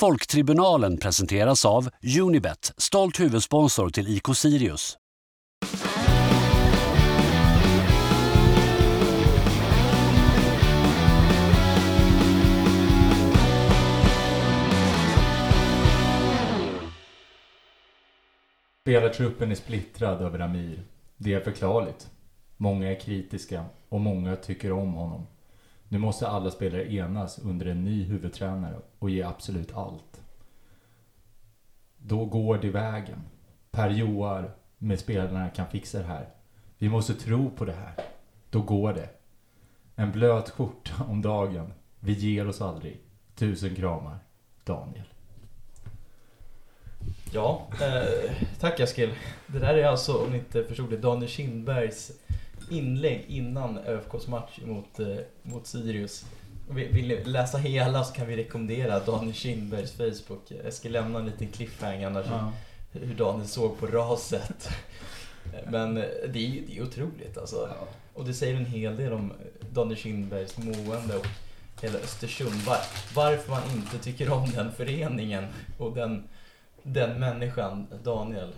Folktribunalen presenteras av Unibet, stolt huvudsponsor till IK Sirius. Spelartruppen är splittrad över Amir. Det är förklarligt. Många är kritiska och många tycker om honom. Nu måste alla spelare enas under en ny huvudtränare och ge absolut allt. Då går det vägen. Per Joar med spelarna kan fixa det här. Vi måste tro på det här. Då går det. En blöt skjorta om dagen. Vi ger oss aldrig. Tusen kramar. Daniel. Ja, eh, tack Eskil. Det där är alltså, om ni inte förstod det, Daniel Kindbergs inlägg innan ÖFKs match mot, eh, mot Sirius. Vill ni läsa hela så kan vi rekommendera Daniel Kindbergs Facebook. Eskil lämnar en liten cliffhanger annars Ja. hur Daniel såg på raset. Men eh, det är, det är otroligt alltså. Och det säger en hel del om Daniel Kindbergs mående och hela Östersund. Var, varför man inte tycker om den föreningen och den, den människan Daniel.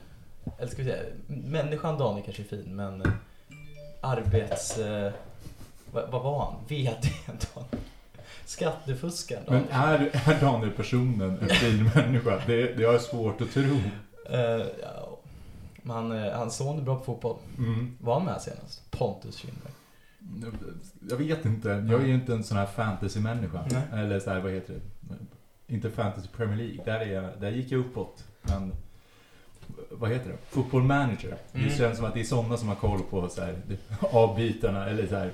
Eller ska vi säga, människan Daniel kanske är fin men eh, arbets... Eh, vad, vad var han? VD. Skattefuskaren Men är, är Daniel personen en fin människa? Det, det har jag svårt att tro. Eh, ja, man, eh, hans son är bra på fotboll. Mm. Var han med senast? Pontus Kindberg. Jag vet inte. Jag är ju inte en sån här fantasy-människa. Eller så här, vad heter det? Inte fantasy Premier League. Där, är jag, där gick jag uppåt. Men vad heter det? Football manager. Mm. Det känns som att det är sådana som har koll på så här, avbytarna eller så här,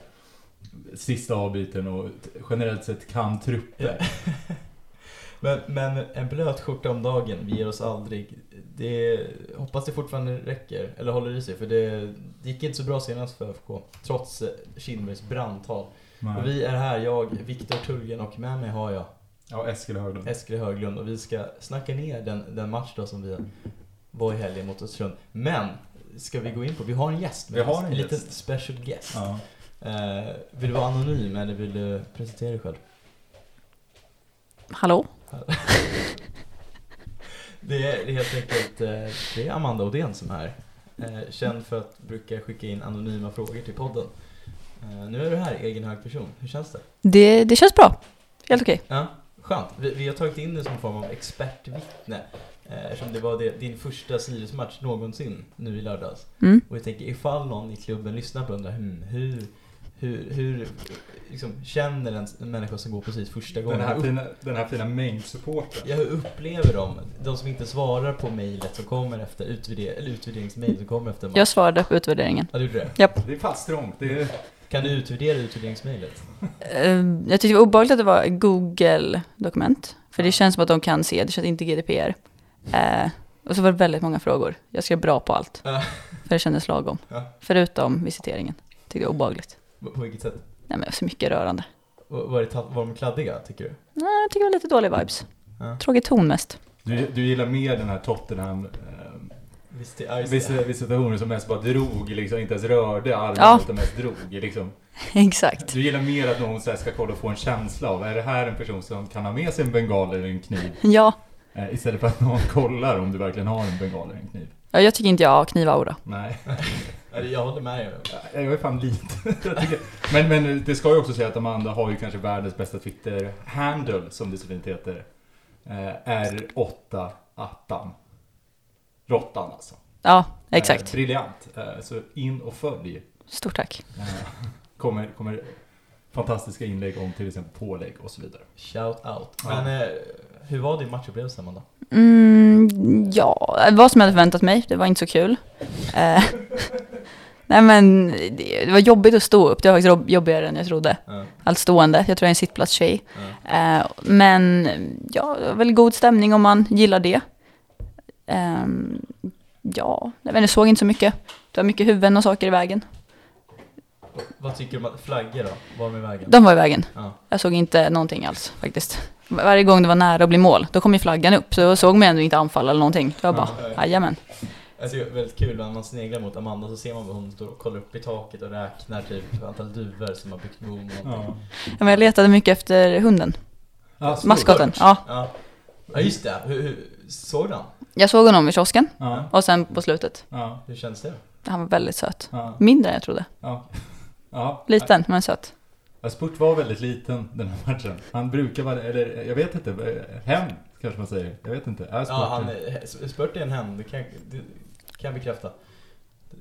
sista avbyten och generellt sett kan trupper. Men, men en blöt skjorta om dagen, vi ger oss aldrig. Det, hoppas det fortfarande räcker, eller håller i sig. För det, det gick inte så bra senast för ÖFK, trots eh, Kindbergs brandtal. Nej. Och vi är här, jag, Viktor Tullgren och med mig har jag Ja, Eskil Höglund. Eskil Höglund. Och vi ska snacka ner den, den match då som vi var i helgen mot Östersund. Men, ska vi gå in på, vi har en gäst med Vi har en en liten gäst. special guest. Ja. Eh, vill du vara anonym eller vill du presentera dig själv? Hallå? Det är, det är helt enkelt eh, det är Amanda Odén som är här. Eh, känd för att brukar skicka in anonyma frågor till podden. Eh, nu är du här, egen hög person. Hur känns det? Det, det känns bra. Helt okej. Ja, skönt. Vi, vi har tagit in dig som form av expertvittne. Eh, eftersom det var din första Sirius-match någonsin nu i lördags. Mm. Och jag tänker ifall någon i klubben lyssnar på undrar hmm, hur, hur, hur liksom, känner en, människa som går precis första gången? Den här fina, den här fina main-supporten. Ja, hur upplever de? De som inte svarar på mejlet som kommer efter utvärdering, eller utvärderingsmejl som kommer efter match. Jag svarade på utvärderingen. Ja, du gjorde det? Japp. Det är fast strångt. Det är, Kan du utvärdera utvärderingsmejlet? Eh, Jag tyckte det var obehagligt att det var Google-dokument. För det känns som att de kan se, det känns inte GDPR. Eh, och så var det väldigt många frågor. Jag skrev bra på allt. För det kändes lagom. Ja. Förutom visiteringen. Tyckte det var obehagligt. På vilket sätt? Nej men det var så mycket rörande. Var, det, var de kladdiga, tycker du? Nej, jag tycker det var lite dåliga vibes. Ja. Tråkig ton mest. du, du gillar mer den här Tottenham eh, visitationer som mest bara drog, liksom, inte ens rörde armen Ja. utan mest drog. Liksom. Exakt. Du gillar mer att någon så här ska kolla och få en känsla av, är det här en person som kan ha med sig en bengal eller en kniv? Ja. Eh, istället för att någon kollar om du verkligen har en bengal eller en kniv. ja, jag tycker inte jag har knivaura. Nej, Ja, Jag håller med jag är fan lite. Men, men det ska ju också säga att Amanda har ju kanske världens bästa Twitter-handle, som det så fint heter. Eh, R8 attan. Rottan alltså. Ja, Eh, exakt. briljant. Eh, så in och följ. Stort tack. Eh, kommer, kommer fantastiska inlägg om till exempel pålägg och så vidare. Shout out. Ja. Men eh, hur var din matchupplevelse, Amanda? Mm, ja, vad som jag hade förväntat mig. Det var inte så kul. Eh, nej men, det, var jobbigt att stå upp. Det var faktiskt jobb- jobbigare än jag trodde. Ja. Allt stående. Jag tror jag är en sittplats-tjej. Eh, men, ja, det var väl god stämning om man gillar det. Ehm, ja, jag vet inte, jag såg inte så mycket. Det var mycket huvuden och saker i vägen. Vad tycker du om flaggor då? Var de i vägen? De var i vägen. Ja. Jag såg inte någonting alls faktiskt. Varje gång det var nära att bli mål, då kom ju flaggan upp. Så då såg man ändå inte anfall eller någonting. Det var bara, Ja. jajamän. Jag tycker det är väldigt kul när man sneglar mot Amanda så ser man att hon står och kollar upp i taket och räknar typ antal duvor som har byggt bo. Ja. Ja, men jag letade mycket efter hunden. Ja, Maskoten. Ja, Ja. Ja just det, hur, hur, såg du han? Jag såg honom i kiosken Ja, och sen på slutet. ja, Hur känns det? Han var väldigt söt. ja, Mindre än jag trodde. ja. ja. Liten, men söt. Ja, Spurt var väldigt liten den här matchen. Han brukar vara, eller jag vet inte, hem kanske man säger. Jag vet inte. Är Spurt Ja, han, en- är- Spurt är en hen, det kan, det kan jag bekräfta.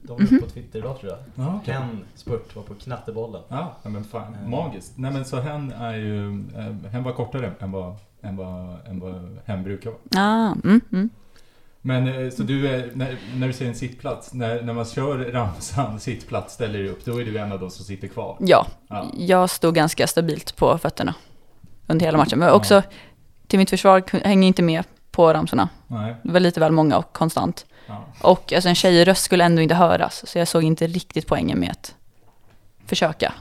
De är på Twitter idag tror jag. Ja, okej. Hen Spurt var på knattebollen. Ja, ja, men fan, Mm. magiskt. Nej men så hen är ju, eh, hen var kortare än vad, än vad, än vad hen brukar vara. Ah, mm, mm. Men eh, så du är, när, när du säger en sittplats, när, när man kör ramsan sittplats, ställer dig upp, då är du en av de som sitter kvar? Ja, Ja. jag stod ganska stabilt på fötterna under hela matchen. Men Ja. också, till mitt försvar, hänger inte med på ramsorna. Nej. Det var lite väl många och konstant. Ja. Och alltså, en tjejröst skulle ändå inte höras, så jag såg inte riktigt poängen med att försöka.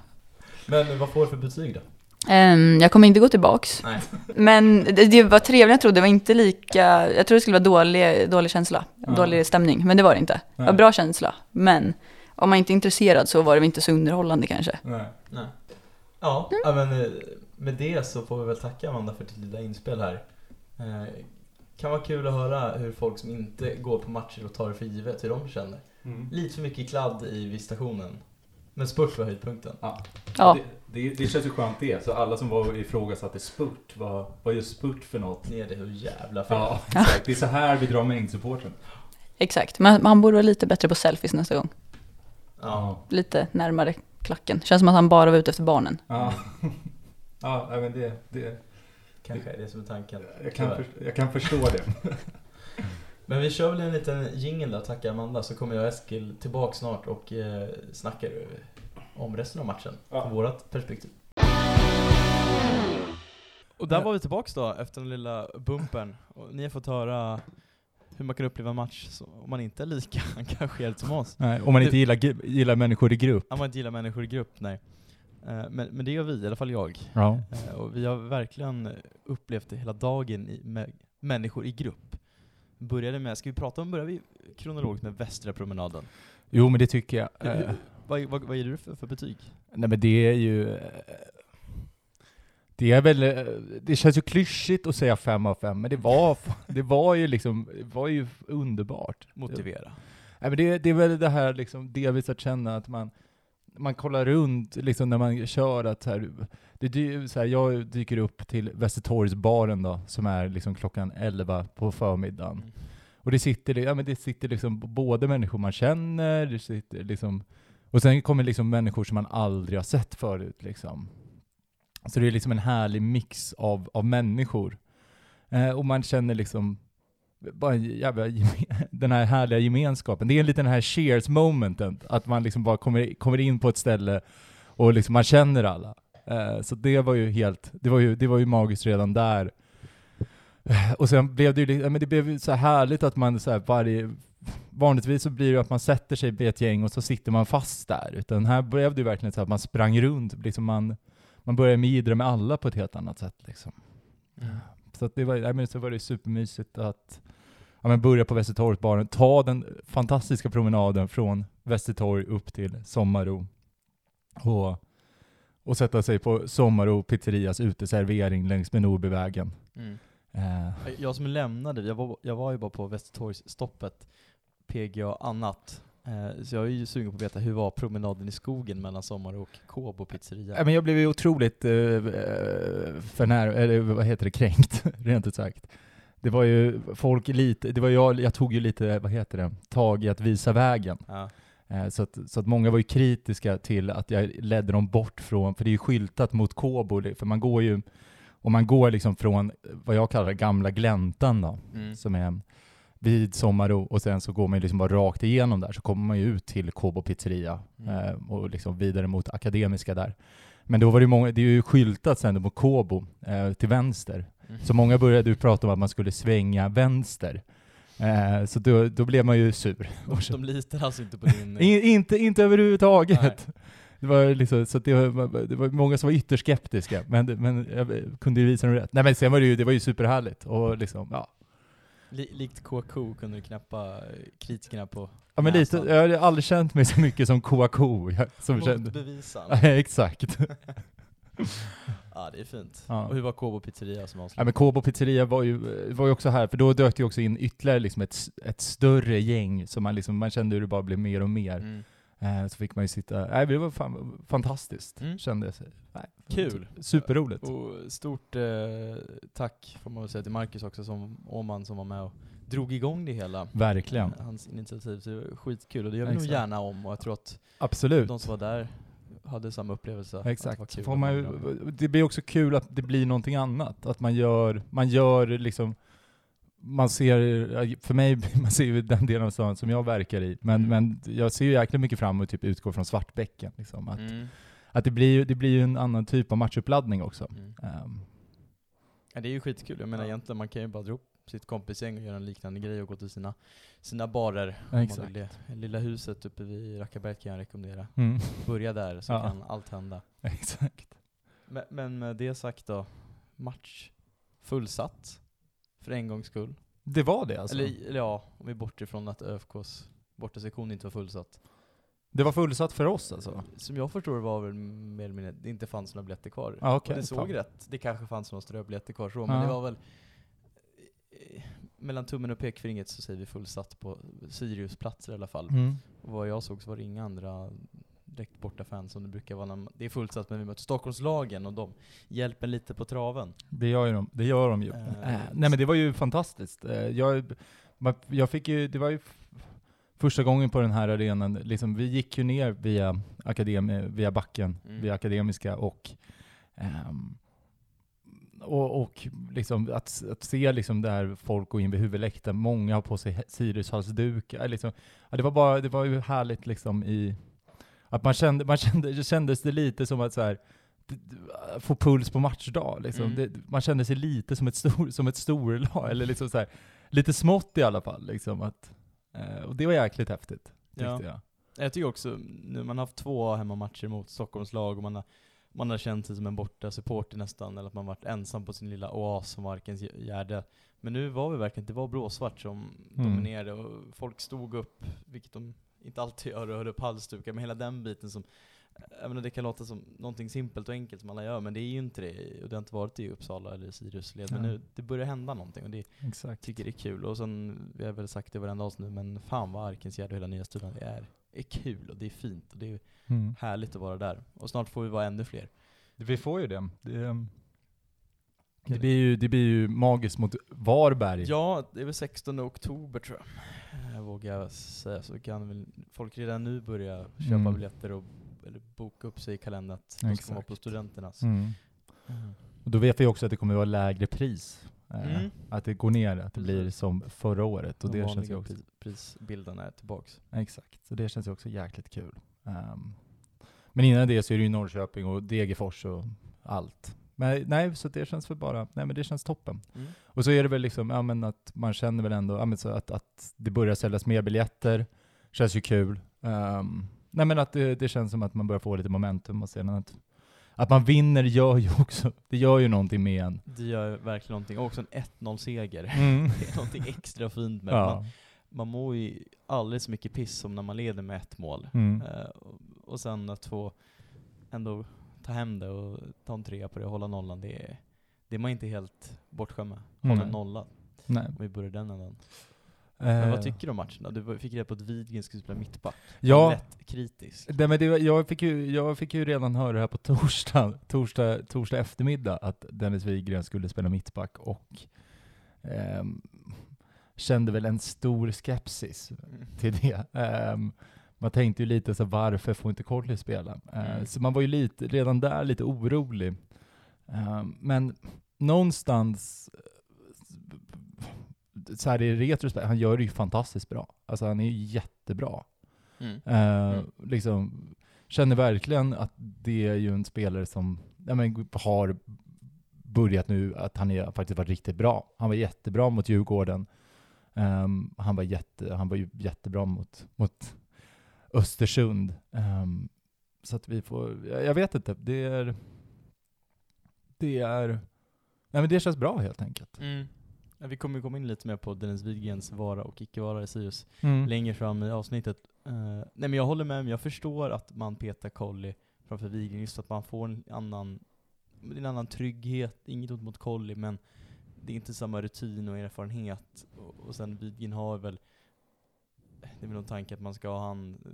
Men vad får du för betyg då? Ehm, jag kommer inte gå tillbaks. Nej. Men det, det var trevligt, jag trodde. Det var inte lika... Jag trodde det skulle vara dålig, dålig känsla. Ja. Dålig stämning. Men det var det inte. Det var Nej. bra känsla. Men om man inte är intresserad så var det inte så underhållande kanske. Nej. Nej. Ja, ja, men eh, med det så får vi väl tacka Amanda för ditt lilla inspel här. Eh, kan vara kul att höra hur folk som inte går på matcher och tar det för givet, hur de känner. Mm. Lite för mycket kladd i visitationen. Men spurt var höjdpunkten. Ja. Ja. Det, det, det känns ju skönt det. Så alla som var ifrågasatte spurt, vad, vad är spurt för något? Ner det hur jävla fel. Ja, exakt. Det är så här vi drar mängdsupporten. Exakt. Men han borde vara lite bättre på selfies nästa gång. Ja. Lite närmare klacken. Känns som att han bara var ute efter barnen. Ja. Ja, men det, det, Kanske är det som är tanken. jag, kan för, jag kan förstå det. Men vi kör väl en liten jingle där, tacka Amanda, så kommer jag och Eskil tillbaka snart och eh, snackar om resten av matchen. Ja. Från vårat perspektiv. Och där var vi tillbaks då efter den lilla bumpern. Och ni har fått höra hur man kan uppleva en match så- om man inte är lika engagerad som oss. Nej, om man inte gillar, gillar människor i grupp. Om man inte gillar människor i grupp, nej. Eh, Men, men det gör vi, i alla fall jag. Ja. Eh, Och vi har verkligen upplevt det hela dagen i, med människor i grupp. Började med, ska vi prata om, börjar vi kronologiskt med Västra promenaden? Jo, men det tycker jag. Hur- Eh, hur- Vad, vad, vad ger du för, för betyg? Nej men det är ju... eh, Det är väl... eh, Det känns ju klyschigt att säga fem av fem, men det var, det var ju liksom, det var ju underbart. Motivera. Nej men det, det är väl det här liksom, delvis att känna att man, man kollar runt liksom när man kör att här, det, så här, jag dyker upp till Västertorgsbaren då, som är liksom klockan 11 på förmiddagen. Mm. Och det sitter, ja, men det sitter liksom både människor man känner, det sitter liksom, och sen kommer liksom människor som man aldrig har sett förut. Liksom. Så det är liksom en härlig mix av, av människor. Eh, och man känner liksom bara jävla, den här härliga gemenskapen. Det är lite den här cheers momenten, att man liksom bara kommer, kommer in på ett ställe och liksom man känner alla. Eh, så det var ju helt, det var ju, det var ju magiskt redan där. Eh, och sen blev det ju, men det blev så härligt att man så här varje, vanligtvis så blir det att man sätter sig med ett gäng och så sitter man fast där. Utan här blev det ju verkligen så att man sprang runt, liksom man, man började midra med alla på ett helt annat sätt liksom. Så att det var, nej, men så var det supermysigt att ja, men börja på Västertorgsbaren, ta den fantastiska promenaden från Västertorg upp till Sommaro och, och sätta sig på Sommaro pizzerias uteservering längs med Nordbyvägen. Mm. Eh, Jag som lämnade, jag var, jag var ju bara på Västertorgsstoppet, PGA annat. Eh, så jag är ju sugen på att veta, hur var promenaden i skogen mellan Sommar och Kåbo pizzeria? Men jag blev ju otroligt eh, eh, förnär, eller vad heter det, kränkt, rent ut sagt. Det var ju folk lite, det var jag, jag tog ju lite, vad heter det, tag i att visa vägen. Ja. Så att, så att många var ju kritiska till att jag ledde dem bort från, för det är ju skyltat mot Kåbo, för man går ju, om man går liksom från vad jag kallar gamla gläntan då, Mm. som är vid Sommaro och sen så går man ju liksom bara rakt igenom där så kommer man ju ut till Kåbo pizzeria Mm. eh, och liksom vidare mot Akademiska där. Men då var det många, det är ju skyltat sen mot Kåbo eh, till vänster. Mm. Så många började ju prata om att man skulle svänga vänster. Eh, så då, då blev man ju sur. De, de litar alltså inte på din... In, inte, inte överhuvudtaget. Nej. Det var, liksom, så det, var, det var många som var ytterst skeptiska, men, men jag kunde ju visa dem rätt. Nej men sen var det ju, det var ju superhärligt och liksom, ja. Li, likt KK kunde du knäppa eh, kritikerna på Ja men lite, jag har aldrig känt mig så mycket som jag- Som. Motbevisan. Ja, Exakt. Ja, det är fint. Ja. Och hur var Kobo pizzeria som Ja avslutning? men Kobo pizzeria var ju, var ju också här, för då dök det också in ytterligare liksom ett, ett större gäng, så man, liksom, man kände hur det bara blev mer och mer. Mm. Eh, så fick man ju sitta, nej det var fan fantastiskt, Mm. kände jag. Nej, Kul. Superroligt. Och stort eh, tack får man väl säga till Marcus också, som Åman som var med och drog igång det hela. Verkligen. Eh, Hans initiativ, så det var skitkul och det gör vi nog gärna om och jag tror att Absolut. de som var där hade samma upplevelse. det Exakt. Att man det blir också kul att det blir någonting annat. Att man gör, man gör liksom, man ser, för mig, man ser ju den delen av stan som jag verkar i, men, Mm. men jag ser ju jäkligt mycket fram emot att typ utgå från Svartbäcken. Liksom. Att, Mm. att det blir det blir ju en annan typ av matchuppladdning också. Mm. Ehm, Ja, det är ju skitkul. Jag menar Ja. egentligen, man kan ju bara dra upp sitt kompisgäng och göra en liknande grej och gå till sina, sina barer. Ja, exakt. vill det. Lilla huset uppe vid Rackaberg kan jag rekommendera. mm. Börja där så Ja. kan allt hända. Exakt. Men, men med det sagt då, match fullsatt. För en gångs skull. Det var det alltså? Eller, eller ja, om vi bortser från att ÖFKs bortasektion inte var fullsatt. Det var fullsatt för oss alltså? Som jag förstår var väl mer eller mindre, det inte fanns några biljetter kvar. Ja, okej. och det såg Fan. rätt, det kanske fanns några ströbiljetter kvar så, men det var väl eh, mellan tummen och pekfingret så säger vi fullsatt på Sirius-platser i alla fall. Mm. Och vad jag såg så var det inga andra direkt borta fans som det brukar vara när man, det är fullsatt men vi möter Stockholmslagen och de hjälper lite på traven. Det gör ju de, det gör de ju. Eh, nej men det var ju fantastiskt. Eh, jag, jag fick ju, det var ju första gången på den här arenan, liksom, vi gick ju ner via, akademi, via backen, Mm. via Akademiska och ehm, och, och liksom att, att se liksom där folk går in vid huvudläktaren, många har på sig Siriushalsdukar. Liksom, ja, det, var bara, det var ju härligt liksom i... Att man kände, man kände, det kändes det lite som att så här, få puls på matchdag. Liksom. Mm. Det, man kände sig lite som ett, stor, som ett storlag, eller liksom så här, lite smått i alla fall. Liksom, att, eh, och det var jäkligt häftigt, tyckte Ja. jag. Jag tycker också, nu man har haft två hemmamatcher mot Stockholmslag och man har, man har känt sig som en borta supporter nästan, eller att man varit ensam på sin lilla oas som Markens Gärde. Men nu var vi verkligen, det var blåsvart som Mm. dominerade och folk stod upp, vilket de inte alltid gör, och höll upp halsdukar, men hela den biten som jag menar, det kan låta som någonting simpelt och enkelt som alla gör, men det är ju inte det. Och det har inte varit det i Uppsala eller Sirius led. Men Ja. nu, det börjar hända någonting och det Exakt. tycker det är kul. Och sen, vi har väl sagt det varenda avsnitt nu, men fan vad Arkensgärd och hela nya studion det är, är kul och det är fint och det är Mm. härligt att vara där. Och snart får vi vara ännu fler. Vi får ju det. Det, det, blir, ju, det blir ju magiskt mot Varberg. Ja, det är väl 16 oktober tror jag. Jag vågar jag säga, så kan väl folk redan nu börja köpa Mm. biljetter och eller boka upp sig i kalendern att de ska vara på studenternas. Mm. Och då vet vi också att det kommer att vara lägre pris. Eh, Mm. Att det går ner, att det blir som förra året. Och De det känns ju också, pris, prisbilderna är tillbaks. exakt. Så det känns ju också jäkligt kul. Ehm, men innan det så är det ju Norrköping och Degerfors och allt. Men nej, så det känns väl bara, nej men det känns toppen. Mm. Och så är det väl liksom, ja men att man känner väl ändå, ja men så att, att det börjar säljas mer biljetter, känns ju kul. Ehm, nej men att det, det känns som att man börjar få lite momentum och sedan att, att man vinner gör ju också, det gör ju någonting med en. Det gör verkligen någonting. Och också en 1-0-seger. Mm. Det är någonting extra fint med. Ja. Man, man mår ju alldeles så mycket piss som när man leder med ett mål. Mm. Och, och sen att få ändå ta hem det och ta en trea på det och hålla nollan, det är, det är man inte helt bortskämd med. Hålla Nej. en nolla, Nej. om vi börjar den änden. Men vad Eh, tycker du om matchen då? Du fick reda på att Widgren skulle spela mittback. Ja, Lätt kritisk. nej, men det, jag, fick ju, jag fick ju redan höra här på torsdag, torsdag, torsdag eftermiddag att Dennis Wigren skulle spela mittback och ehm, kände väl en stor skepsis Mm. till det. Ehm, man tänkte ju lite så varför får inte Colley spela? Eh, Mm. Så man var ju lite, redan där lite orolig. Ehm, men någonstans, eh, så här i retrospekt, han gör det ju fantastiskt bra. Alltså han är ju jättebra. Mm. Eh, Mm. liksom, känner verkligen att det är ju en spelare som ja, men, har börjat nu, att han är, faktiskt varit riktigt bra. Han var jättebra mot Djurgården. Ehm, han, var jätte, han var ju jättebra mot, mot Östersund. Ehm, så att vi får, jag, jag vet inte, det är, det är, nej men det känns bra helt enkelt. Mm. Ja, vi kommer komma in lite mer på Dennis Widgrens vara och icke vara i Sirius Mm. längre fram i avsnittet. Eh, nej men jag håller med, jag förstår att man petar Colli framför Widgren, just att man får en annan en annan trygghet, inget ont mot Colli, men det är inte samma rutin och erfarenhet. Och, och sen Widgren har väl, det är väl någon tanke att man ska ha han eh,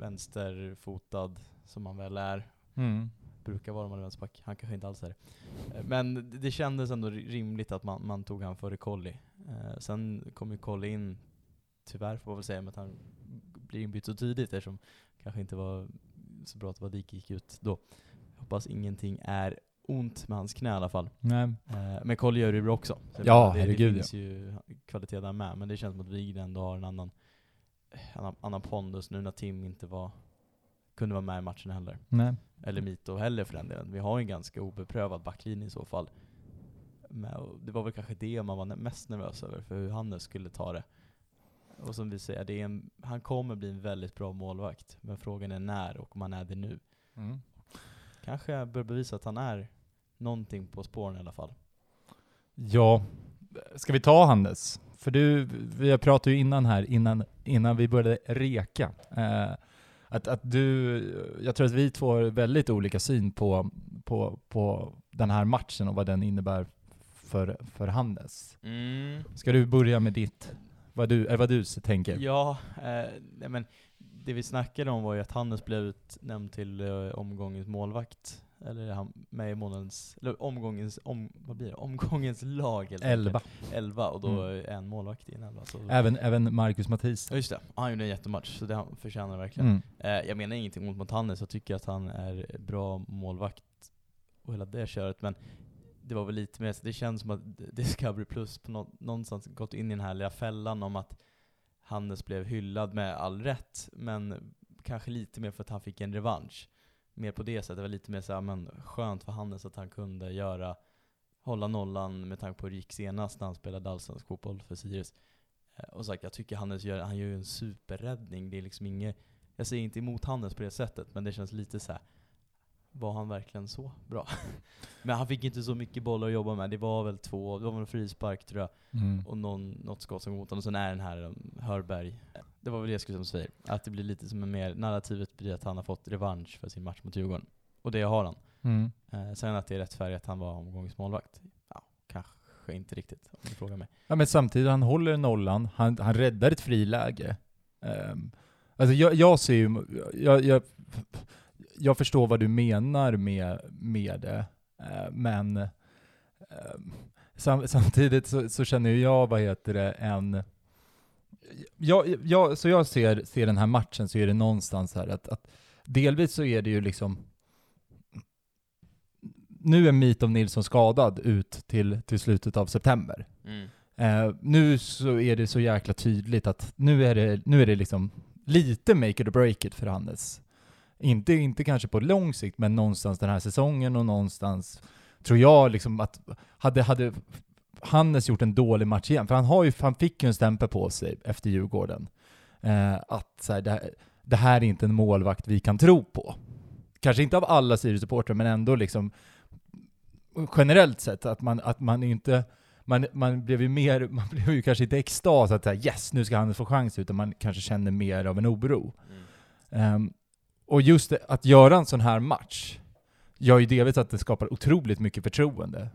vänsterfotad, som han väl är. Mm. Brukar vara om man är vänsterback, han kanske inte alls är det. Eh, Men det- kändes ändå ri- rimligt att man, man tog han före Colli. Eh, sen kom ju Colli in, tyvärr får man väl säga, med att han blir inbytt så tidigt eftersom det kanske inte var så bra att Vadik gick ut då. Hoppas ingenting är ont med hans knä i alla fall. Nej. Men Colli gör det bra också. Ja, det, herregud, Det finns ju kvalitet där med, men det känns som att Wigren ändå har en annan, annan pondus nu när Tim inte var, kunde vara med i matchen heller. Nej. Eller Mito heller för den delen. Vi har en ganska obeprövad backlinje i så fall. Men, det var väl kanske det man var mest nervös över, för hur Hannes skulle ta det. Och som vi säger, det är en, han kommer bli en väldigt bra målvakt. Men frågan är när och om han är det nu. Mm. Kanske bör bevisa att han är någonting på spåren i alla fall. Ja, ska vi ta Hannes? För du, vi pratade ju innan här, innan, innan vi började reka, eh, att, att du, jag tror att vi två har väldigt olika syn på, på, på den här matchen och vad den innebär för, för Hannes. Ska du börja med ditt, vad du, vad du tänker? Ja, eh, men det vi snackade om var ju att Hannes blev utnämnd till eh, omgångens målvakt. Eller han med i månadens, eller omgångens, om, vad blir det? Omgångens lag helt Elva. Elva, och då är en målvakt i en elva. Så. Även, även Marcus Mathis. Ja just det, han gjorde en jättematch, så det han förtjänar verkligen. Mm. Eh, jag menar ingenting mot Hannes, jag tycker att han är bra målvakt och hela det köret, men det var väl lite mer, det känns som att Discovery Plus på nå- någonstans gått in i den här lilla fällan om att Hannes blev hyllad med all rätt, men kanske lite mer för att han fick en revansch. Mer på det sättet, det var lite mer såhär, men skönt för Hannes att han kunde göra, hålla nollan med tanke på hur det gick senast när han spelade allsvensk fotboll för Sirius. Eh, Och sagt, jag tycker Hannes gör, han gör ju en superräddning, det är liksom inget, jag säger inte emot Hannes på det sättet, men det känns lite så här. Var han verkligen så bra? men han fick inte så mycket bollar att jobba med, det var väl två, det var en frispark tror jag, Mm. och någon, något skott som går mot honom, och sen är den här um, Hörberg. Det var väl det jag skulle säga, att det blir lite som en mer, narrativet blir att han har fått revansch för sin match mot Djurgården. Och det har han. Mm. Eh, sen att det är rätt färg att han var omgångens målvakt. Ja, kanske inte riktigt, om du frågar mig. Ja men samtidigt, han håller nollan, han, han räddar ett friläge. Um, alltså jag, jag ser ju, jag, jag, jag förstår vad du menar med, med det, eh, men ehm, sam, samtidigt så, så känner ju jag, vad heter det, en... Jag, jag, så jag ser, ser den här matchen så är det någonstans här att, att delvis så är det ju liksom nu är Mitov Nilsson skadad ut till, till slutet av september. Eh, nu så är det så jäkla tydligt att nu är det, nu är det liksom lite make it or break it för Hannes. Inte, inte kanske på lång sikt, men någonstans den här säsongen och någonstans tror jag liksom att hade, hade Hannes gjort en dålig match igen, för han, har ju, han fick ju en stämpel på sig efter Djurgården, eh, att så här, det, här, det här är inte en målvakt vi kan tro på. Kanske inte av alla Sirius-supportrar, men ändå liksom generellt sett, att man, att man inte man, man blev ju mer, man blev ju kanske inte extas att säga yes, nu ska han få chans, utan man kanske känner mer av en oro. Ehm, och just det, att göra en sån här match gör ju delvis att det skapar otroligt mycket förtroende.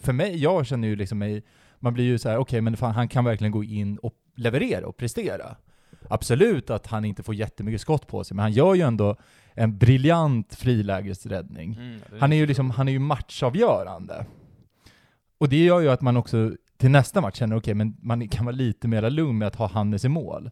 För mig, jag känner ju liksom mig, man blir ju så här: okej men fan, han kan verkligen gå in och leverera och prestera. Absolut att han inte får jättemycket skott på sig, men han gör ju ändå en briljant frilägesräddning. Han är ju liksom, han är ju matchavgörande. Och det gör ju att man också till nästa match känner, okej, men man kan vara lite mer lugn med att ha Hannes i mål.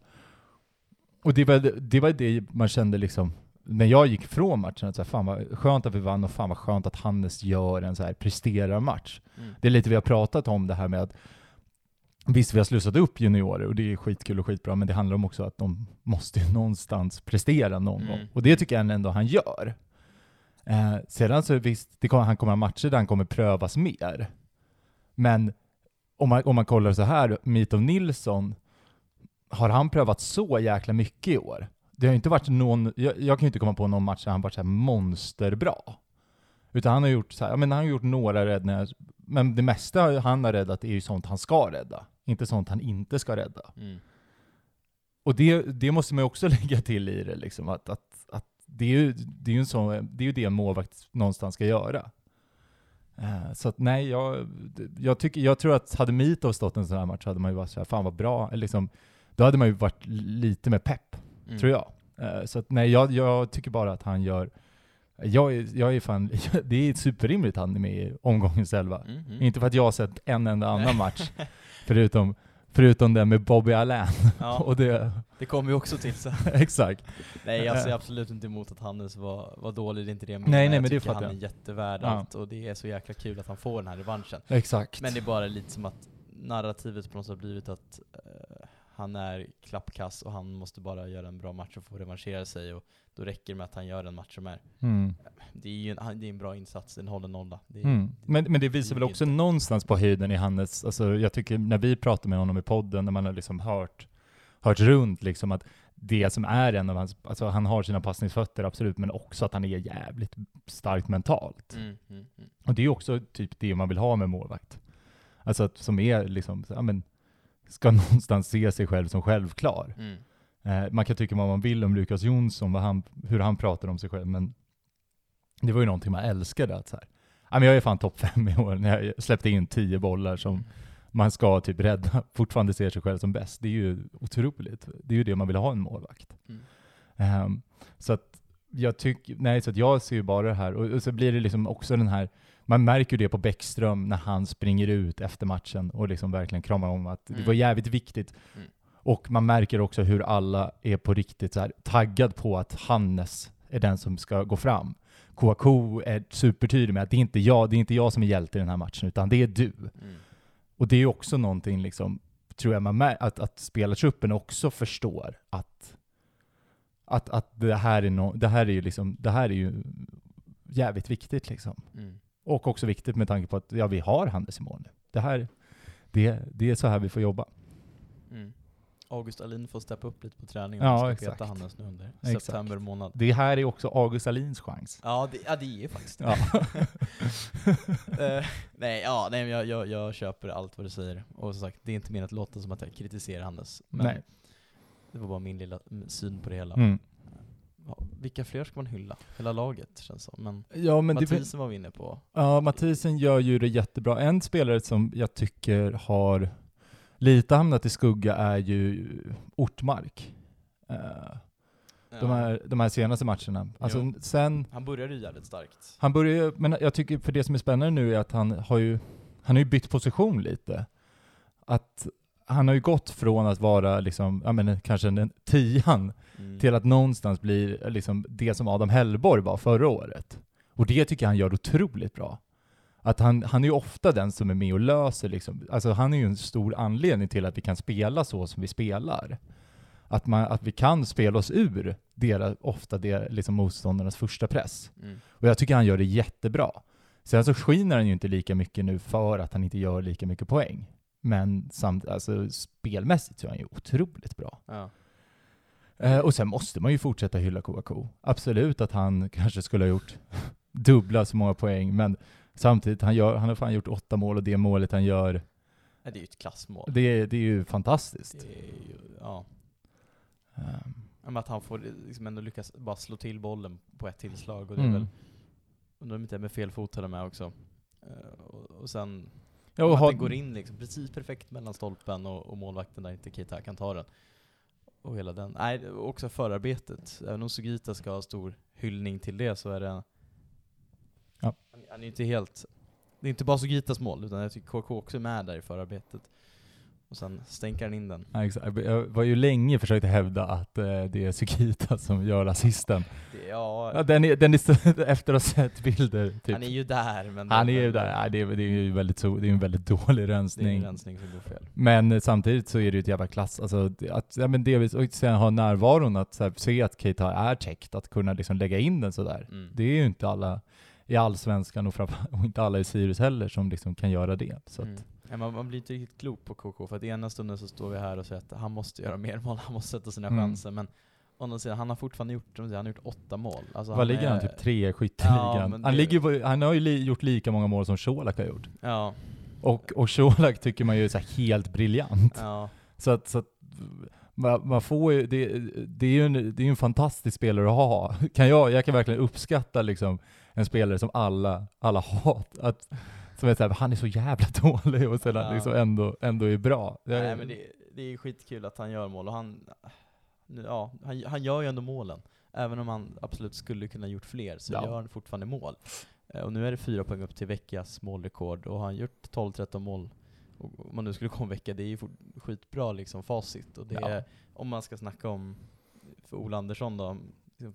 Och det var det, var det man kände liksom, när jag gick från matchen, att så här, fan vad skönt att vi vann och fan vad skönt att Hannes gör en så här presterar match. Mm. Det är lite vi har pratat om det här med att Visst, vi har slussat upp juniorer och det är skitkul och skitbra, men det handlar om också att de måste ju någonstans prestera någon Mm. gång. Och det tycker jag ändå han gör. Eh, sedan så visst, det kommer, han kommer ha matcher där han kommer prövas mer. Men om man, om man kollar så här, Mitov Nilsson, har han prövat så jäkla mycket i år? Det har inte varit någon, jag, jag kan ju inte komma på någon match där han varit så monsterbra. Utan han har gjort så här, men han har gjort några räddningar, men det mesta han har räddat är ju sånt han ska rädda, inte sånt han inte ska rädda. Mm. Och det, det måste man ju också lägga till i det, liksom, att, att, att det är ju det, är ju en sån, det, är ju det en målvakt någonstans ska göra. Eh, så att nej, jag, jag, tycker, jag tror att hade Mitov stått en sån här match hade man ju varit såhär, fan vad bra, eller liksom, då hade man ju varit lite mer pepp, Mm. tror jag. Eh, så att nej, jag, jag tycker bara att han gör, jag är, jag är fan, det är superrimligt han är med i omgångens elva. Mm, mm. Inte för att jag har sett en enda annan match, förutom, förutom den med Bobby Allen. Ja, Och det, det kommer vi också till sen. exakt. Nej jag ser absolut inte emot att Hannes var, var dålig, det är inte det jag menar. Nej, nej, jag men det tycker fattar han är jättevärd Ja. allt och det är så jäkla kul att han får den här revanschen. Exakt. Men det är bara lite som att narrativet på något sätt har blivit att eh, han är klappkass och han måste bara göra en bra match och få revanschera sig och då räcker det med att han gör en match som är. Mm. Det är ju en, det är en bra insats, en håller nolla. Det är, Mm. Men, men det visar väl duger också inte. någonstans på höjden i Hannes, alltså jag tycker när vi pratar med honom i podden, när man har liksom hört, hört runt liksom att det som är en av hans, alltså han har sina passningsfötter absolut, men också att han är jävligt starkt mentalt. Mm, mm, mm. Och det är också typ det man vill ha med målvakt. Alltså att som är liksom, ja men, ska någonstans se sig själv som självklar. Mm. Eh, man kan tycka vad man vill om Lukas Jonsson, han, hur han pratar om sig själv, men det var ju någonting man älskade. Att så här, men jag är fan topp fem i år när jag släppte in tio bollar som man ska typ rädda, fortfarande ser sig själv som bäst. Det är ju otroligt. Det är ju det man vill ha en målvakt. Mm. Ehm, så att jag tycker, nej så att jag ser ju bara det här, och, och så blir det liksom också den här, man märker det på Bäckström när han springer ut efter matchen och liksom verkligen kramar om att det Mm. var jävligt viktigt. Mm. Och man märker också hur alla är på riktigt så taggad på att Hannes är den som ska gå fram. Kouakou är supertydlig med att det är inte jag, det är inte jag som är hjälte i den här matchen, utan det är du. Mm. Och det är också någonting, liksom, tror jag, man mär- att, att spelartruppen också förstår att, att, att det, här är no, det här är ju liksom, det här är ju jävligt viktigt liksom. Mm. Och också viktigt med tanke på att ja, vi har mål nu. Det här, det, det är så här vi får jobba. Mm. August Alin får steppa upp lite på träningen Ja, exakt. peta Hannes nu under Exakt. september månad. Det här är också August Alins chans. Ja det, ja, det är faktiskt det. Ja. Eh, nej, ja, nej jag, jag, jag köper allt vad du säger. Och som sagt, det är inte mer att låta som att jag kritiserar Hannes. Men Nej. det var bara min lilla mm, syn på det hela. Mm. Ja, vilka fler ska man hylla? Hela laget känns som. Men, Ja, men Mathisen var vi inne på. Ja, Mathisen gör ju det jättebra. En spelare som jag tycker har lite hamnat i skugga är ju Ortmark. Eh, de, här, de här senaste matcherna. Alltså Jo. sen, Han började ju jävligt starkt. han börjar ju- men jag tycker för det som är spännande nu är att han har ju, han har ju bytt position lite. Att han har ju gått från att vara liksom, ja men kanske en tian Mm. till att någonstans bli liksom det som Adam Hellborg var förra året. Och det tycker jag han gör otroligt bra. Att han, han är ju ofta den som är med och löser liksom. Alltså han är ju en stor anledning till att vi kan spela så som vi spelar. Att, man, att vi kan spela oss ur deras, ofta det, liksom motståndarnas första press. Mm. Och jag tycker han gör det jättebra. Sen så skiner han ju inte lika mycket nu för att han inte gör lika mycket poäng. Men samt, alltså, spelmässigt så är han ju otroligt bra. Ja. Eh, och sen måste man ju fortsätta hylla Kouakou. Absolut att han kanske skulle ha gjort dubbla så många poäng, men samtidigt, han, gör, han har fan gjort åtta mål och det målet han gör, Ja, Det är ju ett klassmål. det, är- det är ju fantastiskt. Det är ju, ja. Men att han får liksom ändå lyckas bara slå till bollen på ett tillslag. Och det är Mm. väl, undrar om inte är med fel fot här med också. Eh, och, och sen Ja, och att den går in liksom precis perfekt mellan stolpen och, och målvakten där inte Keita kan ta den. Och hela den. Nej, det- också förarbetet. Även om Sugita ska ha stor hyllning till det så är det... Ja. Han, han är inte helt... Det är inte bara Sugitas mål, utan jag tycker KK också är med där i förarbetet. Och sen stänker han in den. ja, exakt. Jag var ju länge försökt hävda att eh, det är Sukita som gör assisten. Det, ja, Ja, den är, den är efter att ha sett bilder, typ. han är ju där men... Han är ju där, Nej, det är, det är ju väldigt, det är en väldigt dålig Det är rensning. en rensning som går fel. Men eh, samtidigt så är det ju ett jävla klass, alltså att, ja men delvis, och sen ha närvaron att här, se att Keita är täckt, att kunna liksom lägga in den sådär. Mm. Det är ju inte alla i allsvenskan och, och inte alla i Sirius heller som liksom kan göra det. Så att, Ja, man, man blir inte riktigt klok på KK, för att ena stunden så står vi här och säger att han måste göra mer mål, han måste sätta sina Mm. chanser, men å andra sidan, han har fortfarande gjort, han har gjort åtta mål. Alltså, vad ligger han? är- Typ tre i skytteligan? Ja, han, ligger på, han har ju li, gjort lika många mål som Colak har gjort. Ja, Och, och Colak tycker man ju är helt briljant. ja. Så att, så att man, får ju, det, det är ju en, det är en fantastisk spelare att ha. Kan jag, jag kan verkligen uppskatta liksom en spelare som alla, alla hatar. Att, som är såhär, han är så jävla dålig och sedan Ja. liksom ändå, ändå är bra. Nej men det, det är skitkul att han gör mål, och han, ja, han, han gör ju ändå målen. Även om han absolut skulle kunna gjort fler, så Ja. gör han fortfarande mål. Eh, Och nu är det fyra poäng upp till veckas målrekord, och har han gjort 12-13 mål, och om man nu skulle komma en vecka, det är ju skitbra liksom facit. Och det Ja. är, om man ska snacka om, för Ola Andersson då, liksom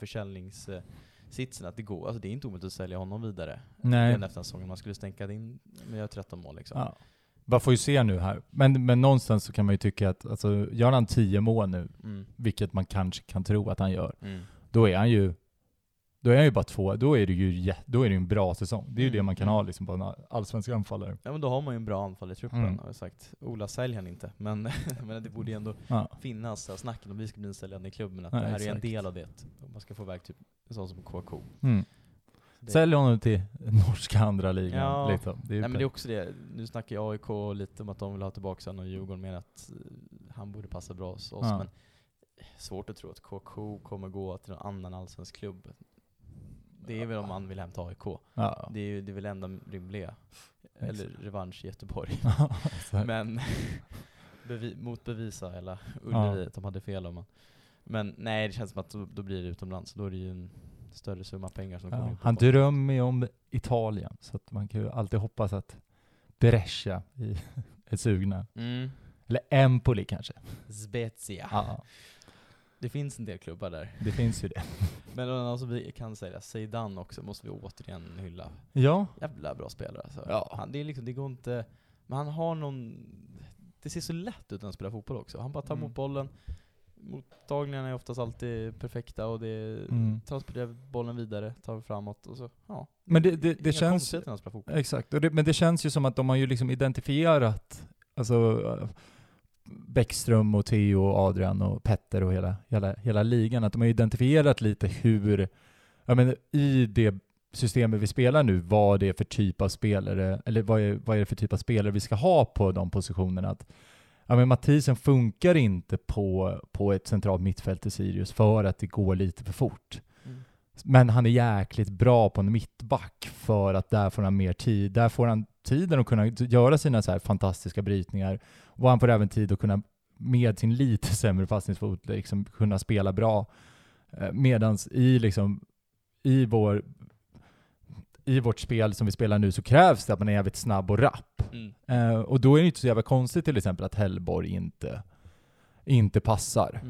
försäljningssitsen, att det går, alltså det är inte omöjligt att sälja honom vidare. Nej. Redan efter säsongen, man skulle stänka in med göra 13 mål liksom. Ja. Man får ju se nu här. Men, men någonstans så kan man ju tycka att, alltså, gör han 10 mål nu, Mm. vilket man kanske kan tro att han gör, Mm. då är han ju då är han ju bara två, då är det ju då är det en bra säsong. Det är ju Mm, det man kan mm. ha liksom på en allsvensk anfallare. Ja men då har man ju en bra anfall i truppen, Mm. har jag sagt. Ola sälj han inte, men, men det borde ju ändå Ja. finnas snacken om vi ska bli en säljande klubb, men att Ja, det här är en exakt. del av det. Man ska få iväg typ en sån som KK. Mm. Det- Sälj honom till norska andra ligan. Ja. Liksom. Det är Nej men det är också det, nu snackar ju AIK lite om att de vill ha tillbaka honom och Djurgården menar att eh, han borde passa bra hos oss, Ja. men svårt att tro att KK kommer gå till någon annan allsvensk klubb. Det är väl om man vill hämta AIK. ja. Det är ju det är väl enda rimliga. Eller revansch i Göteborg. Men bevi motbevisa hela Ullevi att de hade fel om man. Men nej, det känns som att då, då blir det utomlands. Då är det ju en större summa pengar som kommer ja. in på Han drömmer ju om Italien, så att man kan ju alltid hoppas att Brescia i- är sugna. Mm. Eller Empoli kanske. Spezia. Ja, Det finns en del klubbar där. det finns ju det. Men alltså, vi kan säga Zeidan också, måste vi återigen hylla. Ja, Jävla bra spelare alltså. Ja. Han, det, är liksom, det går inte... Men han har någon... Det ser så lätt ut när han spelar fotboll också. Han bara tar Mm. emot bollen. Mottagningarna är oftast alltid perfekta och det Mm. transporterar bollen vidare, tar framåt och så, ja. men det, det, det känns... Exakt, det, men det känns ju som att de har ju liksom identifierat, alltså Bäckström och Theo och Adrian och Petter och hela, hela, hela ligan, att de har identifierat lite hur, jag menar i det systemet vi spelar nu, vad det är för typ av spelare, eller vad är, vad är det för typ av spelare vi ska ha på de positionerna. Att, ja men Mathisen funkar inte på, på ett centralt mittfält i Sirius för att det går lite för fort. Mm. Men han är jäkligt bra på en mittback för att där får han mer tid. Där får han tiden att kunna göra sina så här fantastiska brytningar. Och han får även tid att kunna med sin lite sämre passningsfot liksom kunna spela bra. Eh, Medans i liksom i vår i vårt spel som vi spelar nu så krävs det att man är jävligt snabb och rapp. Mm. Eh, och då är det inte så jävla konstigt till exempel att Hellborg inte, inte passar.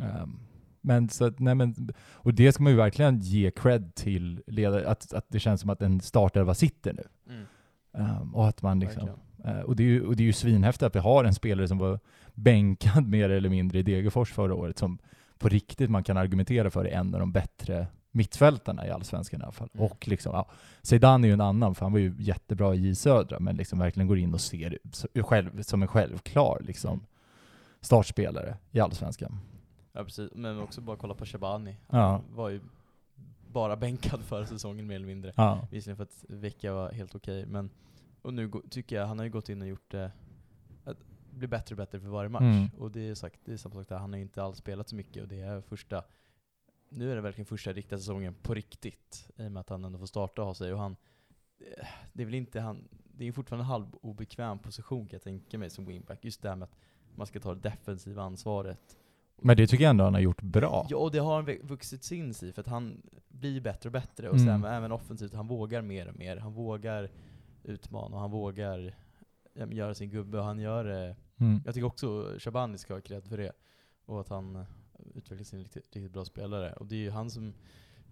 Ehm, men så att, nej men, och det ska man ju verkligen ge cred till ledare, att, att det känns som att en startelva sitter nu. Mm. Ehm, och att man liksom, eh, och, det är ju, och det är ju svinhäftigt att vi har en spelare som var bänkad mer eller mindre i Degerfors förra året, som på riktigt man kan argumentera för är en av de bättre mittfältarna i Allsvenskan i alla fall. Mm. Och liksom, ja, Zeidan är ju en annan, för han var ju jättebra i Södra, men liksom verkligen går in och ser själv, som en självklar liksom, Mm. startspelare i Allsvenskan. Ja precis, men också bara kolla på Shabani. Ja. Han var ju bara bänkad förra säsongen mer eller mindre. Ja. Visserligen för att vecka var helt okej, men och nu tycker jag han har ju gått in och gjort det, att bli bättre och bättre för varje match. Mm. Och det är, sagt, det är samma sak där, han har inte alls spelat så mycket och det är första, nu är det verkligen första riktiga säsongen på riktigt, i och med att han ändå får starta och ha sig. Och han, eh, det är väl inte han, det är fortfarande en halv obekväm position kan jag tänka mig som wingback. Just det här med att man ska ta det defensiva ansvaret. Men det tycker jag ändå han har gjort bra. Ja, och det har han vux- vuxit in i, för att han blir bättre och bättre. Och Mm. sen även offensivt, han vågar mer och mer. Han vågar utmana och han vågar ja, göra sin gubbe. Och han gör det. Mm. Jag tycker också Shabani ska ha cred för det. Och att han utvecklar sin riktigt, riktigt bra spelare. Och det är ju han som,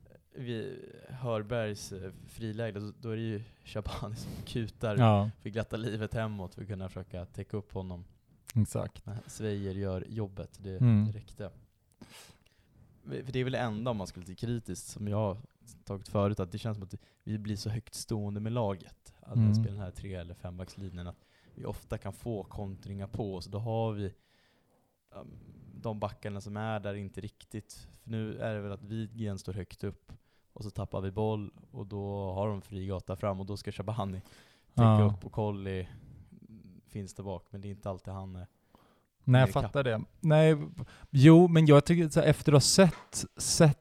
eh, vid Hörbergs eh, friläge, då, då är det ju Shabani som kutar Ja, för glatta livet hemåt för att kunna försöka täcka upp honom. Exakt. Men Svejer gör jobbet, det, Mm. det räckte. För det är väl det enda om man skulle bli kritiskt, som jag har tagit förut, att det känns som att vi blir så högt stående med laget. Att Mm. spelar den här tre eller fembackslinjen, att vi ofta kan få kontringar på oss. Då har vi um, de backarna som är där inte riktigt. För nu är det väl att Widgren står högt upp, och så tappar vi boll, och då har de fri gata fram, och då ska Shabani täcka Ja. upp, och Colli finns där bak, men det är inte alltid han är Nej, jag fattar det. Nej, jo, men jag tycker så här, efter att ha sett, sett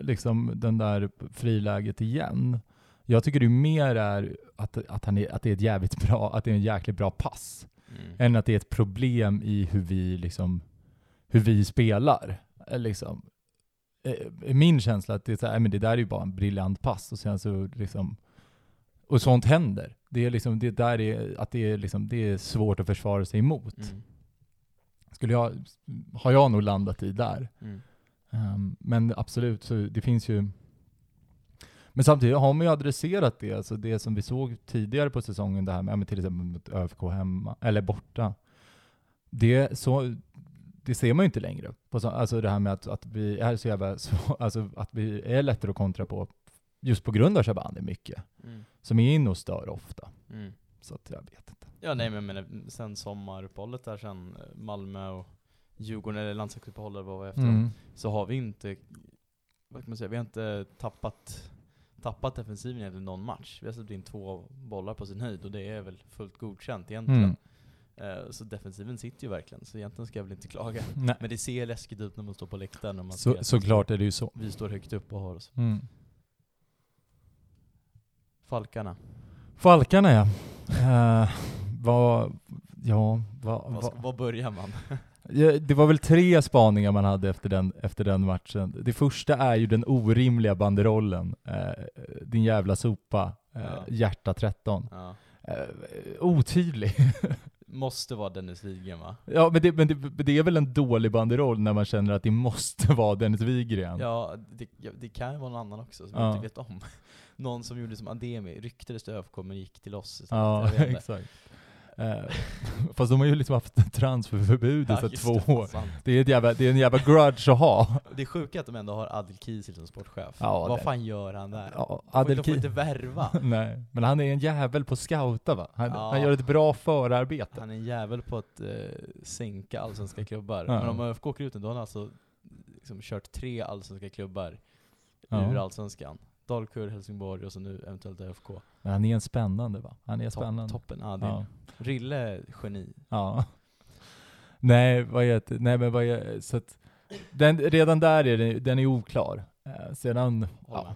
liksom den där friläget igen, jag tycker det mer är att, att, han är, att det är ett jävligt bra, att det är en jäkligt bra pass, Mm. än att det är ett problem i hur vi liksom, hur vi spelar. Eh, Liksom. Eh, Min känsla att det är så här, "Nej, men det där är ju bara en briljant pass och sen så liksom, och sånt händer. Det är liksom, det där är, att det är liksom, det är svårt att försvara sig emot Mm. skulle jag, har jag nog landat i där. Mm. Ehm, men absolut, så det finns ju... Men samtidigt har man ju adresserat det, alltså det som vi såg tidigare på säsongen, det här med, till exempel mot ÖFK hemma, eller borta. Det, så, det ser man ju inte längre. På så, alltså det här med att, att vi är så jävla, så, alltså att vi är lättare att kontra på, just på grund av Shabani mycket, Mm. som är inne och stör ofta. Mm. Så att jag vet inte. Ja nej men menar, sen sommaruppehållet där sen eh, Malmö och Djurgården, eller landslagsuppehållet vad var efter Mm. så har vi inte, vad kan man säga, vi har inte tappat, tappat defensiven egentligen någon match. Vi har släppt in två bollar på sin höjd och det är väl fullt godkänt egentligen. Mm. Eh, Så defensiven sitter ju verkligen, så egentligen ska jag väl inte klaga. Nej. Men det ser läskigt ut när man står på läktaren när man Så, såklart är det ju så. vi står högt upp och har oss. Mm. Falkarna. Falkarna ja. Uh, vad, ja, vad, Var, vad, börjar man? det var väl tre spaningar man hade efter den, efter den matchen. Det första är ju den orimliga banderollen. Eh, din jävla sopa, eh, Ja. hjärta 13. Ja. Uh, otydlig. Måste vara Dennis Wigren va? ja, men det, men, det, det är väl en dålig banderoll när man känner att det måste vara Dennis Wigren. Ja, det, det kan ju vara någon annan också som Ja. jag inte vet om. Någon som gjorde som Ademi, ryktades till ÖFK men gick till oss. Ja, exakt. Eh, fast de har ju liksom haft transferförbud i just två det, år. sant. Det är, jävla, det är en jävla grudge att ha. Det är sjukt att de ändå har Adil Kisil som sportchef. Ja, Vad det- fan gör han där? Ja, Adel de får inte värva. Nej, men han är en jävel på att scouta va? Han, Ja. han gör ett bra förarbete. Han är en jävel på att eh, sänka allsvenska klubbar. Ja. Men om ÖFK åker ut då har han alltså liksom kört tre allsvenska klubbar Ja. ur allsvenskan. Dalkurd, Helsingborg och så nu eventuellt ÖFK. Men han är en spännande va? Han är Topp- spännande. toppen, ja, det Ja. Rille, geni. ja. Nej, vad heter Nej men vad är, så att, den, redan där är den, den är oklar. Eh, sedan, ja,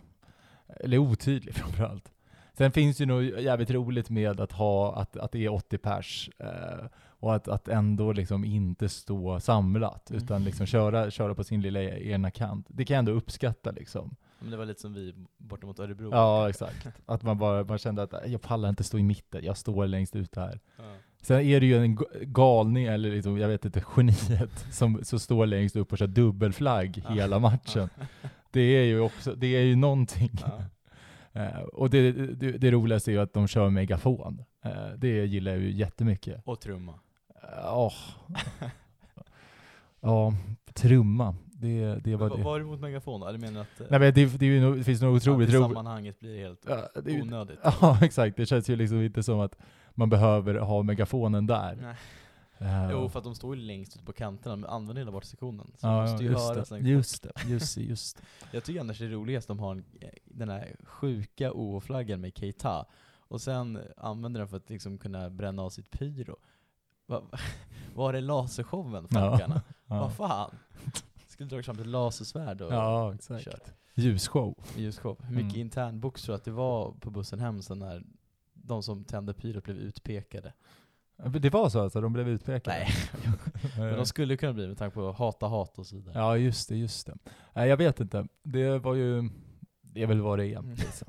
eller otydlig framförallt. Sen finns ju något jävligt roligt med att ha, att, att det är 80 pers, eh, och att, att ändå liksom inte stå samlat, Mm. utan liksom köra, köra på sin lilla ena kant. Det kan jag ändå uppskatta liksom. Men det var lite som vi borta mot Örebro. Ja, exakt. Att man bara man kände att jag pallar inte stå i mitten, jag står längst ut här. Ja. Sen är det ju en ga- galning, eller liksom, jag vet inte, geniet, som, som står längst upp och kör dubbelflagg Ja. hela matchen. Det är ju också, det är ju någonting. Ja. Eh, och det, det, det roligaste är ju att de kör megafon. Eh, det gillar jag ju jättemycket. Och trumma. Eh, åh. ja, trumma. Det, det var det. var du emot megafon? Eller menar att, eh, Nej men det, det, nog- det finns något otroligt roligt. sammanhanget blir det helt Ja, det onödigt? Ja, exakt. Det känns ju liksom inte som att man behöver ha megafonen där. Nej. Eh, Jo, för att de står ju längst ut på kanterna, men använder hela bort sektionen. Så ja, måste ju just, höras det. just det. Just det, just det. Jag tycker annars det är roligast att de har en, eh, den här sjuka OH-flaggan med Keita, och sen använder den för att liksom kunna bränna av sitt pyro. Va, var är lasershowen, Falkarna? Ja. Vad fan? Skulle dra fram ett lasersvärd och Ja, exakt. kört. Ljusshow. Ljusshow. Hur mycket Mm. internbox tror du att det var på bussen hem sen när de som tände pyrot blev utpekade? Det var så alltså, de blev utpekade? Nej, men de skulle kunna bli med tanke på hata hat och så vidare. Ja, just det, just det. Nej, jag vet inte. Det var ju, det är väl vad det är. Mm. liksom.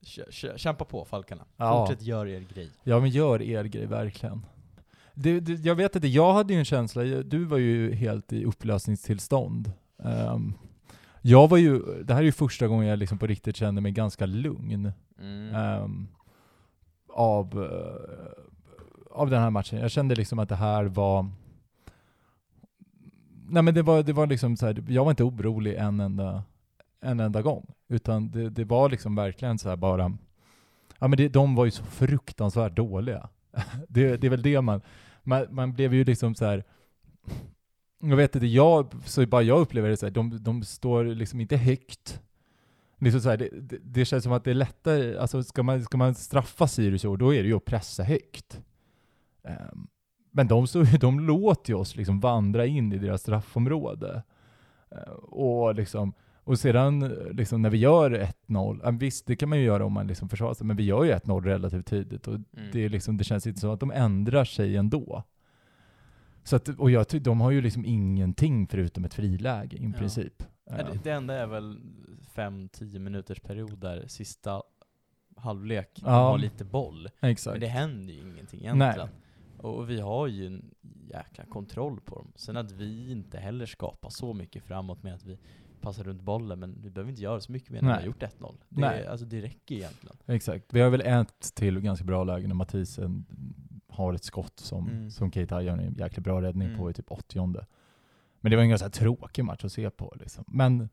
Kä- kä- Kämpa på Falkarna. Ja. Fortsätt gör er grej. Ja, men gör er grej, verkligen. Det, det, jag vet inte, jag hade ju en känsla, du var ju helt i upplösningstillstånd. Ehm, jag var ju, det här är ju första gången jag liksom på riktigt kände mig ganska lugn. Mm. ehm, av, eh, av den här matchen. Jag kände liksom att det här var... Nej men det var, det var liksom så här, jag var inte orolig en enda, en enda gång. Utan det, det var liksom verkligen så här bara... Ja men det, de var ju så fruktansvärt dåliga. det, det är väl det man... Man, man blev ju liksom så här. Jag vet inte, jag, så bara jag upplever det så här, de, de står liksom inte högt. Liksom så här, det, det, det känns som att det är lättare, alltså ska man, ska man straffa Sirius då är det ju att pressa högt. Um, men de, så, de låter ju oss liksom vandra in i deras straffområde. Uh, och, liksom, och sedan liksom, när vi gör 1-0, ja, visst det kan man ju göra om man liksom försvarar sig, men vi gör ju 1-0 relativt tidigt och Mm. det, är liksom, det känns inte som att de ändrar sig ändå. Så att, och jag tycker de har ju liksom ingenting förutom ett friläge i Ja. princip. Ja, det, det enda är väl 5-10 minuters perioder, sista halvlek, de Ja. har lite boll. Exakt. Men det händer ju ingenting Nej. egentligen. Och och vi har ju en jäkla kontroll på dem. Sen att vi inte heller skapar så mycket framåt med att vi passar runt bollen, men vi behöver inte göra så mycket mer när vi har gjort 1-0. Det, Nej. alltså, det räcker egentligen. Exakt. Vi har väl ett till ganska bra läge när Mathisen har ett skott som, Mm. som Keita gör en jäkligt bra räddning Mm. på i typ 80 Men det var en ganska tråkig match att se på liksom. Men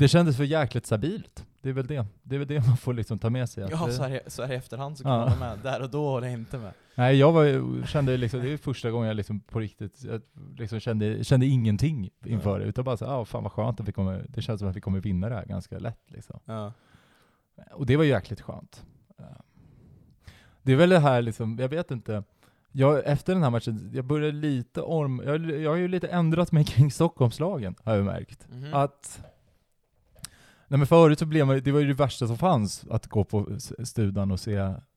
det kändes för jäkligt stabilt. Det är väl det. Det är väl det man får liksom ta med sig. Ja, det, så här, så här i efterhand så kan Ja. man vara med. Där och då håller jag inte med. Nej, jag var, kände liksom, det är första gången jag liksom på riktigt jag liksom kände, kände ingenting inför det. Utan bara så, ah, fan vad skönt att vi kommer, det känns som att vi kommer vinna det här ganska lätt liksom. Ja. Och det var jäkligt skönt. Eh, Det är väl det här liksom, jag vet inte. Jag, efter den här matchen, jag började lite orm, jag, jag har ju lite ändrat mig kring Stockholmslagen, har jag märkt. Mhm. Att, nej men förut så blev man, det var ju det värsta som fanns, att gå på studan och se,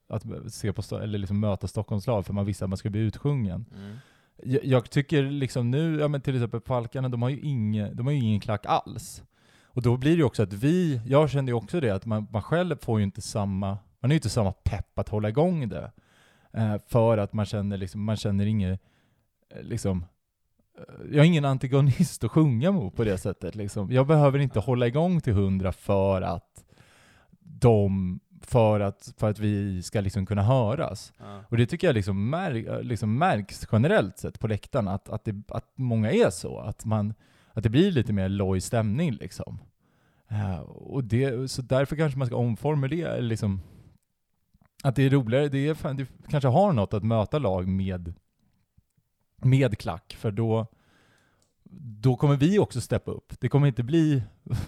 att se på, eller liksom möta Stockholmslag, för man visste att man skulle bli utsjungen. Mm. Jag, jag tycker liksom nu, ja men till exempel Falkarna, de har ju ingen, de har ju ingen klack alls. Och då blir det ju också att vi, jag kände ju också det, att man, man själv får ju inte samma, man är ju inte samma pepp att hålla igång det. Eh, för att man känner liksom, man känner inget, eh, liksom, jag har ingen antagonist att sjunga mot på det sättet liksom. Jag behöver inte hålla igång till hundra för att de, för att, för att vi ska liksom kunna höras. Ja. Och det tycker jag liksom, mär, liksom märks generellt sett på läktaren, att, att, det, att många är så. Att, man, att det blir lite mer loj stämning liksom. Eh, och det, så därför kanske man ska omformulera, liksom, att det är roligare, det, är, det kanske har något att möta lag med, med klack, för då, då kommer vi också steppa upp. Det kommer inte bli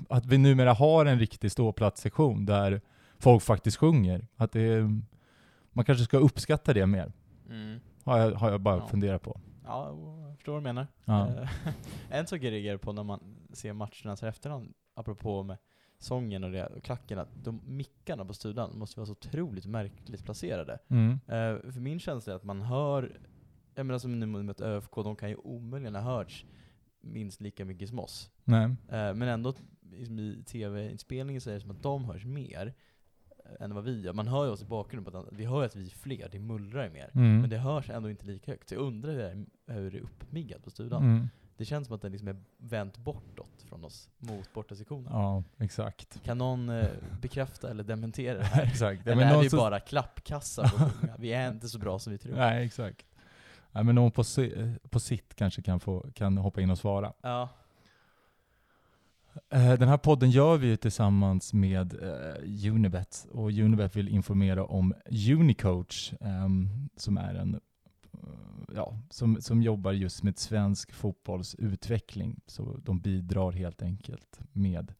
att vi numera har en riktig ståplatssektion där folk faktiskt sjunger. Att det man kanske ska uppskatta det mer. Mm. Har jag, har jag bara Ja. funderat på. Ja, jag förstår vad du menar. Ja. Eh, en sak jag reagerar på när man ser matcherna så efterhand, apropå med sången och, det, och klacken, att de mickarna på studion måste vara så otroligt märkligt placerade. Mm. Eh, för min känsla är att man hör, jag menar som nu mot ÖFK, de kan ju omöjligen ha hörts minst lika mycket som oss. Nej. Eh, men ändå liksom i tv-inspelningen så är det som att de hörs mer eh, än vad vi gör. Man hör ju oss i bakgrunden, på att vi hör ju att vi är fler, det mullrar ju mer. Mm. Men det hörs ändå inte lika högt. Så jag undrar hur det är, hur det är uppmiggat på studion. Mm. Det känns som att den liksom är vänt bortåt från oss, mot bortasektionen. Ja, exakt. Kan någon eh, bekräfta eller dementera det här? exakt. Ja, eller är vi bara klappkassar på? Vi är inte så bra som vi tror. Nej, exakt. Ja, men någon på, si, på sitt kanske kan, få, kan hoppa in och svara. Ja. Eh, Den här podden gör vi ju tillsammans med eh, Unibet och Unibet vill informera om Unicoach ehm, som är en ja, som, som jobbar just med svensk fotbolls utveckling. Så de bidrar helt enkelt med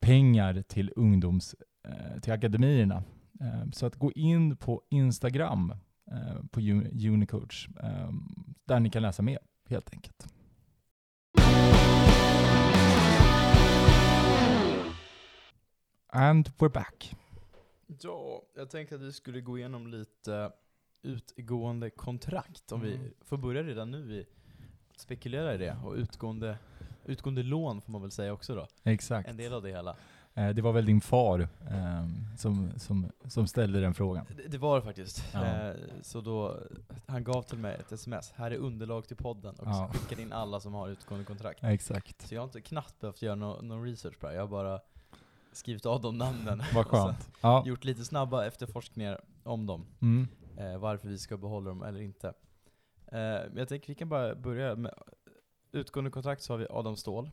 pengar till ungdoms, eh, till akademierna. Eh, så att gå in på Instagram på Uni- Unicoach eh, där ni kan läsa mer helt enkelt. And we're back. Ja, jag tänkte att vi skulle gå igenom lite utgående kontrakt. Om vi Mm. får börja redan nu i att spekulera i det. Och utgående, utgående lån får man väl säga också då. Exakt. En del av det hela. Eh, det var väl din far ehm, som, som, som ställde den frågan. Det, var det faktiskt. Ja. Eh, så då, han gav till mig ett sms. Här är underlag till podden. Och Ja. skickade in alla som har utgående kontrakt. Exakt. Så jag har inte knappt behövt göra någon no research på det. Jag har bara skrivit av de namnen. Vad skönt. Ja. Gjort lite snabba efterforskningar om dem. Mm. eh, varför vi ska behålla dem eller inte. Jag tänker vi kan bara börja med utgående kontrakt så har vi Adam Ståhl.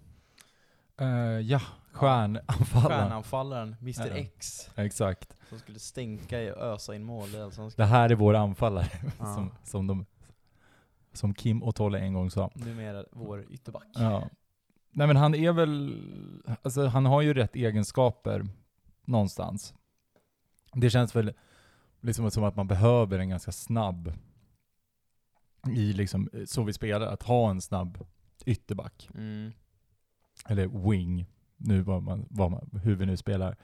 Eh, ja, stjärnanfallaren. Stjärnanfallaren, Mr Ja. X. Exakt. Som skulle stänka och ösa in mål i Det Allsvenskan. här är vår anfallare, Ja. som, som, de, som Kim och Tolle en gång sa. Numera vår ytterback. Ja. Nej men han är väl, alltså han har ju rätt egenskaper någonstans. Det känns väl liksom som att man behöver en ganska snabb i liksom, så vi spelar, att ha en snabb ytterback. Mm. Eller wing, nu vad man, vad man, hur vi nu spelar.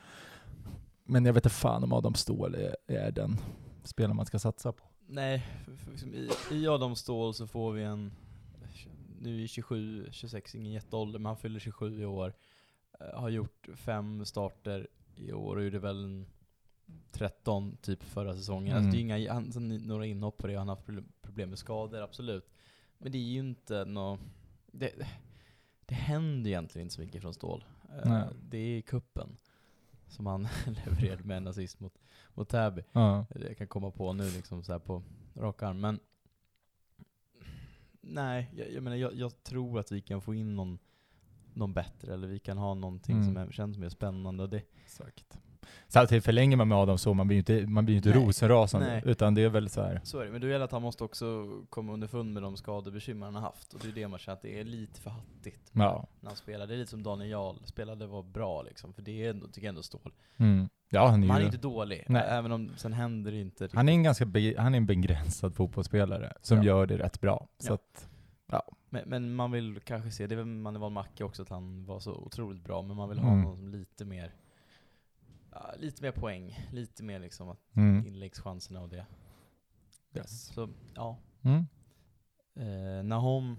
Men jag vet inte fan om Adam Ståhl är, är den spelaren man ska satsa på. Nej, liksom i, i Adam Ståhl så får vi en, nu är 27, 26, ingen jätteålder, men han fyller 27 i år. Eh, har gjort fem starter i år och gjorde väl en 13 typ förra säsongen. Alltså det är Mm. inga, han, några inhopp på det, han har haft problem- med skador, absolut. Men det är ju inte nå det, det händer egentligen inte så mycket från Ståhl. Eh, Nej. Det är kuppen som han levererade med en assist mot, mot Täby. Ja. Jag kan komma på nu liksom så på rak arm. Men nej, jag, jag menar jag, jag tror att vi kan få in någon, någon bättre, eller vi kan ha någonting Mm. som är, känns mer spännande. Och det, Exakt. Samtidigt förlänger man med Adam så, man blir ju inte, man blir inte Nej. rosenrasande, Nej. utan det är väl så här. så är det, men då gäller att han måste också komma underfund med de skadebekymmer han har haft. Och det är det man känner att det är lite för hattigt Ja. när han spelar. Det är lite som Daniel Jarl spelade, var bra liksom. För det är ändå, tycker jag ändå Ståhl. Mm. Ja, han är han är inte dålig, Nej. även om sen händer det inte riktigt. han är en ganska han är en begränsad fotbollsspelare som Ja. gör det rätt bra. Så Ja. att, Men, men man vill kanske se, det man var Macke också, att han var så otroligt bra, men man vill ha Mm. någon som lite mer ja, lite mer poäng, lite mer liksom att mm. inläggschanserna och det. Yes. Så ja, Mm. eh, Nahom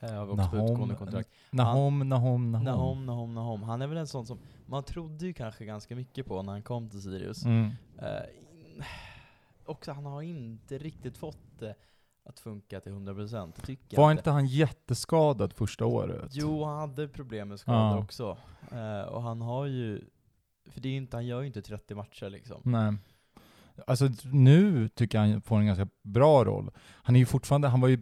eh, har vi också Nahom, utgående kontrakt. Nahom, Nahom, Nahom. Nahom, Nahom, Nahom. Han är väl en sån som man trodde ju kanske ganska mycket på när han kom till Sirius. Mm. Eh, in, också, han har inte riktigt fått det att funka till 100%, det tycker Var inte han jätteskadad första året? Jo, han hade problem med skador Ja. också. Eh, och han har ju, för det är inte, han gör ju inte 30 matcher liksom. Nej. Alltså nu tycker jag han får en ganska bra roll. Han är ju fortfarande, han var ju,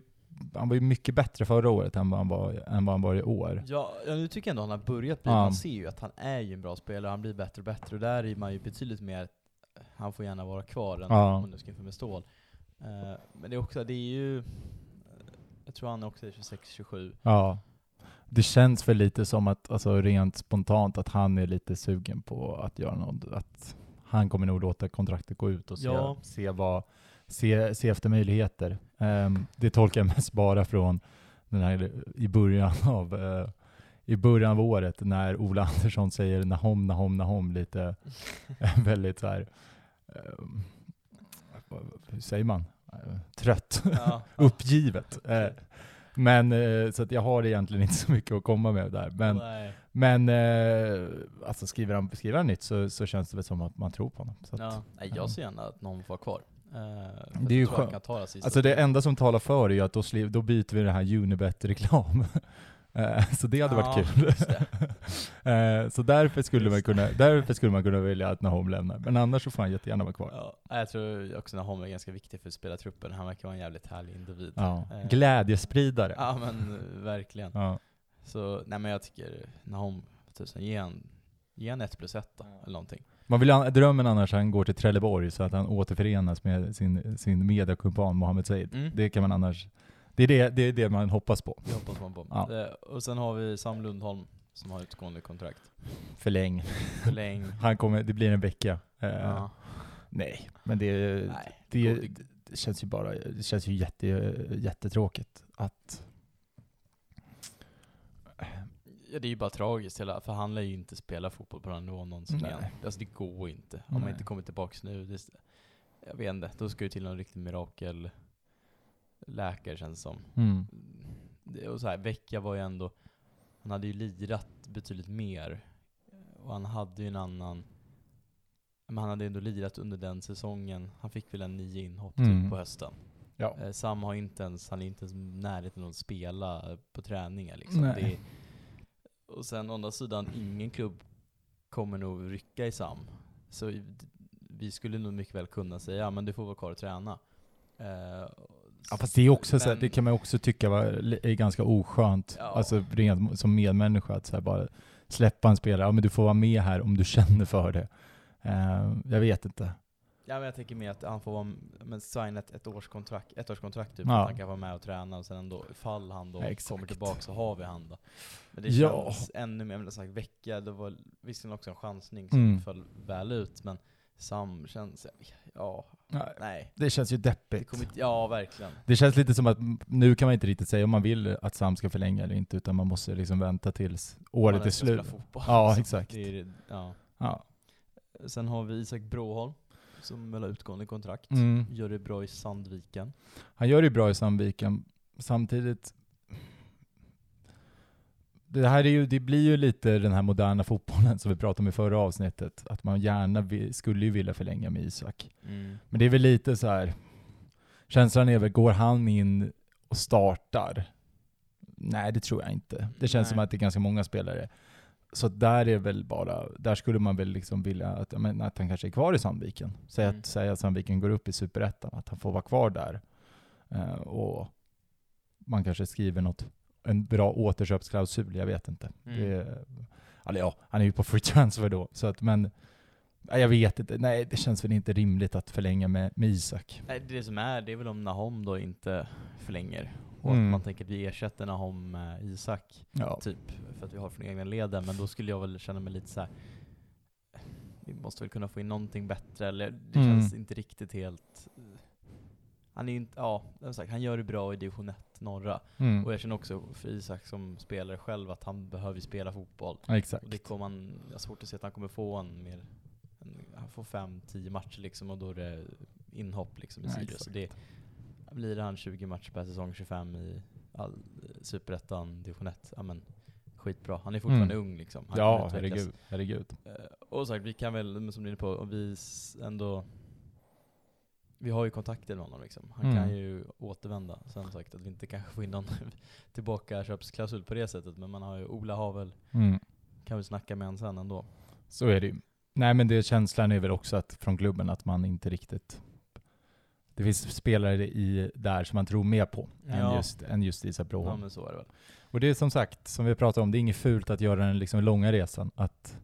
han var ju mycket bättre förra året än vad han var, än vad han var i år. Ja, ja, nu tycker jag ändå han har börjat bli, Ja. man ser ju att han är ju en bra spelare, han blir bättre och bättre, och där är man ju betydligt mer, han får gärna vara kvar än Ja. om nu ska inför med stål. Eh, men det är också, det är ju, jag tror han också är 26-27. Ja. Det känns väl lite som att, alltså rent spontant, att han är lite sugen på att göra något, att han kommer nog låta kontraktet gå ut och se, Ja. se, vad, se, se efter möjligheter. Ehm, det tolkar jag mest bara från den här, i början av eh, i början av året när Ola Andersson säger Nahom, Nahom, Nahom lite väldigt så här, vad- hur säger man? Trött Ja. uppgivet. Eh, men eh, så att jag har egentligen inte så mycket att komma med där. Men, Nej. men eh, alltså skriver han, skriver han nytt så, så känns det väl som att man tror på honom. Så att, Ja. Nej, jag ser gärna att någon får vara kvar. För Det är ju skönt. Alltså det enda som talar för är ju att då, då byter vi det här Unibet-reklam. Eh, så det hade varit Ja, kul. just Eh, så därför skulle, man Just kunna, därför skulle man kunna välja att Nahom lämnar. Men annars så får han jättegärna vara kvar. Ja, jag tror också att Holm är ganska viktig för spelartruppen. Han verkar vara en jävligt härlig individ. Ja. Eh, Glädjespridare. Ja men verkligen. Ja. Så, nej men jag tycker, Nahom, tusen, ge han, ge han ett plus ett då, eller någonting. Man vill, drömmen annars han går till Trelleborg så att han återförenas med sin, sin mediakumpan Mohamed Said. Mm. Det kan man annars, det är det, det är det man hoppas på. Det hoppas man på. Ja. Eh, och sen har vi Sam Lundholm som har utgående kontrakt. Förläng. Förläng. Han kommer, det blir en vecka. Eh, ja. Nej, men det, Nej, det, det- det känns ju bara, det känns ju jätte, jättetråkigt att Ja, det är ju bara tragiskt hela, för han lär ju inte spela fotboll på den nivån någonsin Nej. igen. Alltså det går inte. Om man Nej. inte kommer tillbaks nu. Det, jag vet inte, då ska det till någon riktig mirakel läkare känns som. mm, Det, och så här, Vecchia var ju ändå, han hade ju lirat betydligt mer. Och han hade ju en annan, men han hade ändå lirat under den säsongen. Han fick väl en nio inhopp Mm. typ på hösten. ja. Eh, Sam har inte ens, han är inte ens närheten att spela på träningar liksom. Är, och sen å andra sidan, ingen klubb kommer nog rycka i Sam. Så vi skulle nog mycket väl kunna säga, ja men du får vara kvar och träna. Eh, Ja fast det är också så här, men- det kan man också tycka var, är ganska oskönt, Ja. alltså rent som medmänniska, att så här bara släppa en spelare, ja men du får vara med här om du känner för det. Eh, jag vet inte. Ja men jag tänker mer att han får vara, men signa ett, ett årskontrakt, ett årskontrakt typ, Ja. att han kan vara med och träna och sen ändå, ifall han då exakt. kommer tillbaka så har vi han då. Men det Ja. känns ännu mer, men sagt vecka, det var visserligen också en chansning som Mm. föll väl ut, men Sam känns, ja, Nej, nej. Det känns ju Det deppigt. kommer inte, ja verkligen. Det känns lite som att nu kan man inte riktigt säga om man vill att Sam ska förlänga eller inte, utan man måste liksom vänta tills året är slut. fotboll. Ja, Så exakt. Det är, det- ja. Ja. Sen har vi Isak Broholm, som väl har utgående kontrakt. Mm. Gör det bra i Sandviken. Han gör det bra i Sandviken. Samtidigt, det här är ju, det blir ju lite den här moderna fotbollen som vi pratade om i förra avsnittet. Att man gärna vill, skulle ju vilja förlänga med Isak. Men det är väl lite så här. känslan är väl, går han in och startar? Nej, det tror jag inte. Det känns Nej. som att det är ganska många spelare. Så där är väl bara, där skulle man väl liksom vilja att, men, att han kanske är kvar i Sandviken. Säg Mm. att, säg att Sandviken går upp i Superettan, att han får vara kvar där. Eh, och man kanske skriver något, en bra återköpsklausul, jag vet inte. Mm. Det, eller ja, han är ju på free transfer då, så att, men jag vet inte. Nej, det känns väl inte rimligt att förlänga med, med Isak. Nej, det som är, det är väl om Nahom då inte förlänger. Och Mm. att man tänker att vi ersätter Nahom med Isak, Ja. typ, för att vi har från egna leden. Men då skulle jag väl känna mig lite så här. vi måste väl kunna få in någonting bättre, eller det Mm. känns inte riktigt helt... Han är inte, ja, sagt, han gör det bra i division 1 norra. Mm. Och jag känner också för Isak som spelare själv att han behöver spela fotboll. Ja, exakt. Och det kommer man, jag har svårt att se att han kommer få en mer, en, han får fem, tio matcher liksom och då är det inhopp liksom i Ja, Sirius. det, blir han 20 matcher per säsong, 25 i all, Superettan, division 1, ja men skitbra. Han är fortfarande Mm. ung liksom. Han Ja, herregud. herregud. Eh, Och sagt, vi kan väl, som du är inne på, och vi ändå vi har ju kontakter med honom liksom. Han Mm. kan ju återvända. Sen sagt att vi inte kanske får in någon tillbaka köpsklausul på det sättet. Men man har ju, Ola har väl, Mm. kan vi snacka med honom sen ändå. Så är det ju. Nej men det, känslan är väl också att från klubben att man inte riktigt... Det finns spelare i där som man tror mer på än, Ja. just, än just Isak Ja Broholm. men så är det väl. Och det är som sagt, som vi pratade om, det är inget fult att göra den liksom långa resan. Att,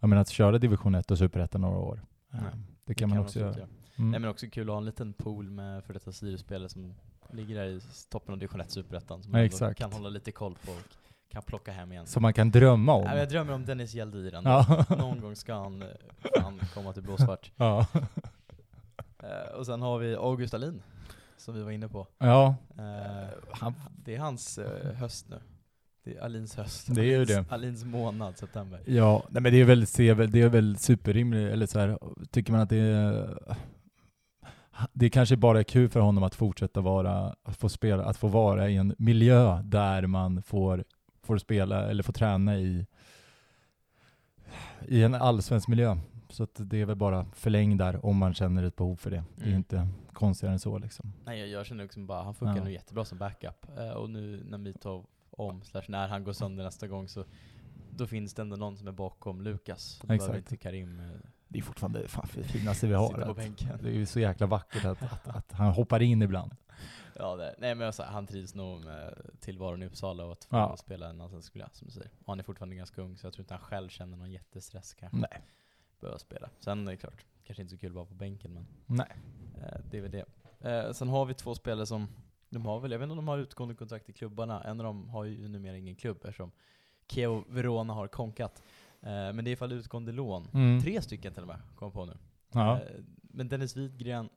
jag menar, att köra division 1 och superettan några år. Nej, Eh, det kan man också absolut göra. Mm. Nej men också kul att ha en liten pool med för detta Sirius-spelare som ligger där i toppen av division 1 Superettan. Som Ja, man kan hålla lite koll på och kan plocka hem igen. Som man kan drömma om. Nej, men jag drömmer om Dennis Hjeldiren. Ja. Någon gång ska han, fan komma till blåsvart. ja. Eh, och sen har vi August Alin, som vi var inne på. ja, Eh, han, det är hans eh, höst nu. Det är Alins höst. Det är ju Alins, det. Alins månad, september. Ja, nej men det är väl, se- det är väl superrimligt, eller så här, tycker man att det är det kanske bara är kul för honom att fortsätta vara, att få spela, att få vara i en miljö där man får, får spela eller får träna i, i en allsvensk miljö. Så det är väl bara förläng där om man känner ett behov för det. Det är Mm. inte konstigare än så liksom. Nej, jag, känner också bara, han funkar Ja. nu jättebra som backup. Eh, och nu när Mitov om, slash när han går sönder nästa gång så då finns det ändå någon som är bakom Lukas. Då behöver Exakt. inte Karim eh, Det är fortfarande fan, det finaste vi har. Att, det är ju så jäkla vackert att, att, att han hoppar in ibland. Ja, det, nej men jag, han trivs nog med tillvaron i Uppsala och att få Ja. spela en allsvensk miljö som du säger. Och han är fortfarande ganska ung så jag tror inte han själv känner någon jättestress kanske. Nej. Behöva spela. Sen är det klart, kanske inte så kul att vara på bänken men Nej. eh, det är väl det. Eh, sen har vi två spelare som, de har väl, jag vet inte om de har utgående kontrakt i klubbarna. En av dem har ju numera ingen klubb eftersom Keo Verona har konkat. Eh, men det är i fall utgående lån. Mm. Tre stycken till och med, kom på nu. Ja. Eh, Men Dennis Widgren,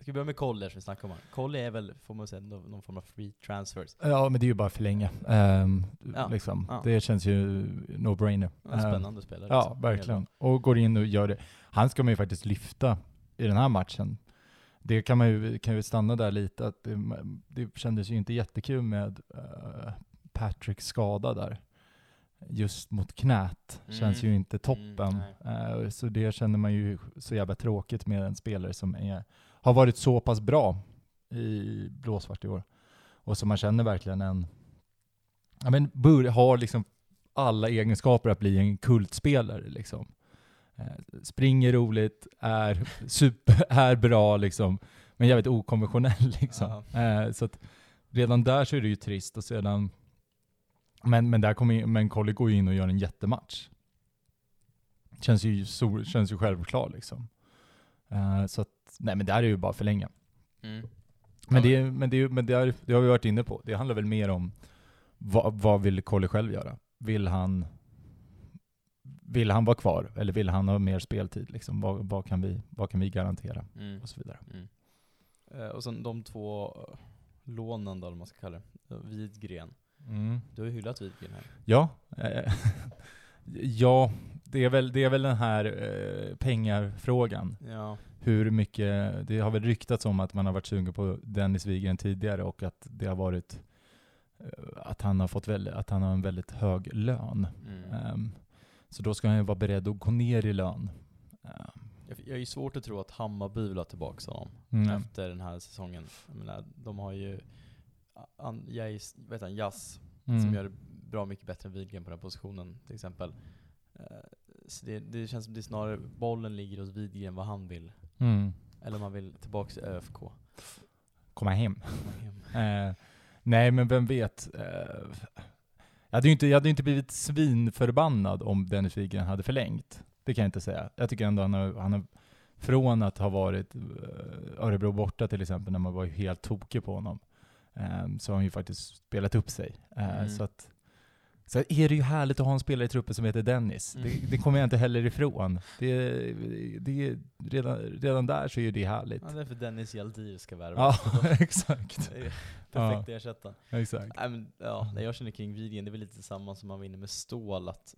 ska vi börja med Collier som vi snackade om? här? Collier är väl, får man säga, någon form av free transfers. Ja, men det är ju bara förlänga. Ehm, Ja, liksom. ja. Det känns ju no-brainer. Ehm, spännande spelare. Ja, liksom. verkligen. Och går in och gör det. Han ska man ju faktiskt lyfta i den här matchen. Det kan man ju, kan ju stanna där lite, att det, det kändes ju inte jättekul med uh, Patricks skada där. Just mot knät. Känns Mm. ju inte toppen. Mm, Eh, så det känner man ju så jävla tråkigt med en spelare som är, har varit så pass bra i blåsvart i år. Och som man känner verkligen en, ja men bör, har liksom alla egenskaper att bli en kultspelare liksom. Eh, springer roligt, är super, är bra liksom, men jävligt okonventionell liksom. Eh, så att redan där så är det ju trist och sedan, men, men där kommer in- men Collie går ju in och gör en jättematch. Känns ju, så, känns ju självklar liksom. Eh, så att, nej men där är ju bara förlänga. Mm. Men, det, men, det, är- men det, är, det har vi varit inne på. Det handlar väl mer om vad, vad vill Collie själv göra? Vill han, vill han vara kvar eller vill han ha mer speltid? Liksom? Vad, vad, kan vi, vad kan vi garantera? Mm. Och så vidare. Mm. Eh, och sen de två eh, lånen då, om man ska kalla det. Eh, Widgren. Mm. Du har ju hyllat Widgren här. Ja, eh, ja det, är väl, det är väl den här eh, pengafrågan. Ja. Hur mycket, det har väl ryktats om att man har varit sugen på Dennis Wigren tidigare och att det har varit eh, att han har fått väl, att han har en väldigt hög lön. Mm. Ehm, så då ska han ju vara beredd att gå ner i lön. Ehm, Jag, jag är ju svårt att tro att Hammarby vill ha tillbaka honom mm. efter den här säsongen. Jag menar, de har ju an, vet han, Jazz som Mm. gör det bra mycket bättre än Widgren på den positionen till exempel. Eh, Så det, det känns som det snarare bollen ligger hos Widgren vad han vill. Mm. Eller om han vill tillbaka till ÖFK. Komma hem. Komma hem. Eh, nej, men vem vet. Eh, jag, hade ju inte, jag hade inte blivit svinförbannad om Dennis Wigren hade förlängt. Det kan jag inte säga. Jag tycker ändå han har, han har från att ha varit eh, Örebro borta till exempel, när man var helt tokig på honom, eh, så har han ju faktiskt spelat upp sig. Eh, Mm. Så att så är det ju härligt att ha en spelare i truppen som heter Dennis. Mm. Det, det kommer jag inte heller ifrån. Det, det, redan, redan där så är ju det härligt. Ja, det är för Dennis Hjaldir ska värva. Ja, exakt. Perfekt ersättaren. exakt. Nej, men, ja, det jag känner kring Widgren, det är väl lite samma som man vinner med Stål, att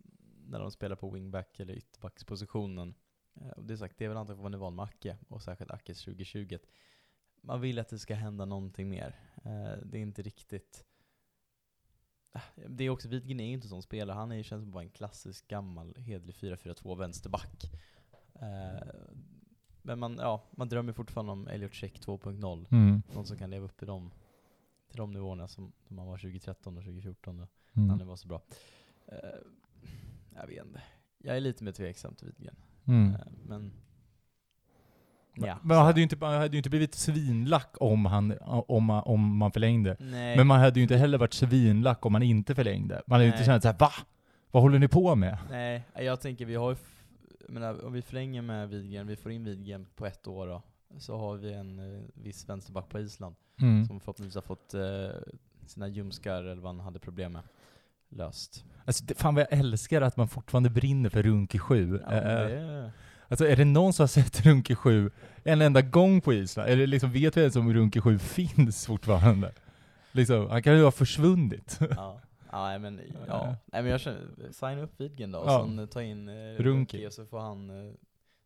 när de spelar på wingback eller ytterbackspositionen, eh, och det är sagt, det är väl antagligen vad man är van med Acke, och särskilt Ackes 2020, att man vill att det ska hända någonting mer. Eh, Det är inte riktigt... Ah, Det är också, Widgren är ju inte en sån spelare, han är, känns som bara en klassisk gammal hederlig 4-4-2 vänsterback. Eh, Men man, ja, man drömmer fortfarande om Elliot Check 2.0. Mm. Någon som kan leva upp till de, till de nivåerna som, som man var 2013 och 2014 då, när han Mm. var så bra. Eh, jag vet inte. Jag är lite mer tveksam till Widgren. Mm. Men... Ja. Men man hade ju inte, man hade ju inte blivit svinlack om, han, om, man, om man förlängde. Nej. Men man hade ju inte heller varit svinlack om man inte förlängde. Man hade ju inte känt såhär va? Vad håller ni på med? Nej, jag tänker vi har ju, menar, om vi förlänger med Widgren, vi får in Widgren på ett år då, så har vi en eh, viss vänsterback på Island Mm. som förhoppningsvis har fått eh, sina ljumskar eller vad han hade problem med löst. Alltså, det, fan vad jag älskar att man fortfarande brinner för Runke 7. Ja, Alltså är det någon som har sett Runke 7 en enda gång på Island? Eller liksom vet vi ens om Runke 7 finns fortfarande? Liksom, han kan ju ha försvunnit. ja. Ja, men, ja. nej men jag känner, signa upp Widgren då, och Ja. sen ta in eh. Runki och så får han eh,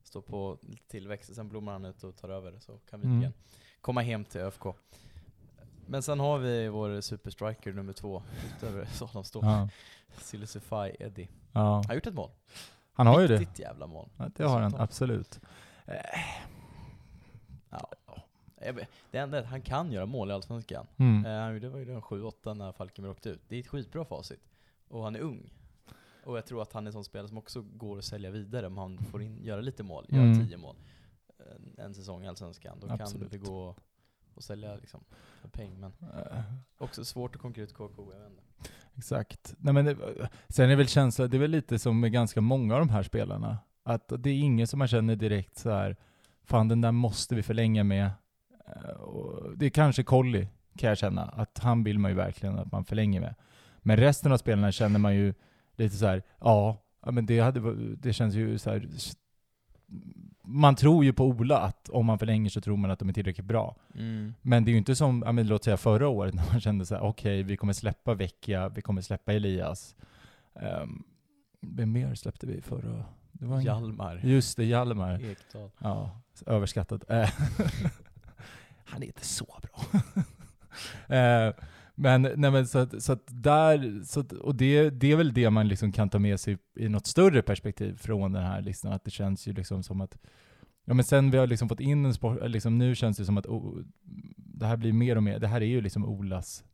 stå på tillväxt, sen blommar han ut och tar över, så kan Mm. Widgren komma hem till ÖFK. Men sen har vi vår superstriker nummer två, utöver Salom Ståhl, Ja. Silicify Eddie. ja. Han har gjort ett mål. Han har ju det. Riktigt jävla mål. Ja, det har han, absolut. Eh, Ja. Det enda är att han kan göra mål i Allsvenskan. Mm. Eh, han gjorde var ju den 7-8 när Falkenberg åkte ut. Det är ett skitbra facit. Och han är ung. Och jag tror att han är en sån spelare som också går att sälja vidare om han får in, göra lite mål, göra Mm. 10 mål. En, en säsong i Allsvenskan. Då Absolut. kan det gå att sälja liksom för peng. Men Eh, också svårt att konkurrera ut KK, jag vet inte. Exakt. Nej, men det, sen är det väl känslan, det är väl lite som med ganska många av de här spelarna, att det är ingen som man känner direkt så här, fan den där måste vi förlänga med. Eh, och Det är kanske Colli, kan jag känna, att han vill man ju verkligen att man förlänger med. Men resten av spelarna känner man ju lite så här, ja, ja men det, hade, det känns ju så här, man tror ju på Ola att om man förlänger så tror man att de är tillräckligt bra. Men det är ju inte som, ja, men låt säga förra året när man kände så här: okej, vi kommer släppa Vecchia, vi kommer släppa Elias. Um, vem mer släppte vi förra? Det var en- Hjalmar Just det, Hjalmar. Ekdal. Ja, överskattad. Eh, Han är inte så bra. Eh, men, nej men så att, så att där, så att, och det, det är väl det man liksom kan ta med sig i något större perspektiv från den här listan, att det känns ju liksom som att Ja men sen vi har liksom fått in en sport, liksom nu känns det som att oh, det här blir mer och mer, det här är ju liksom Olas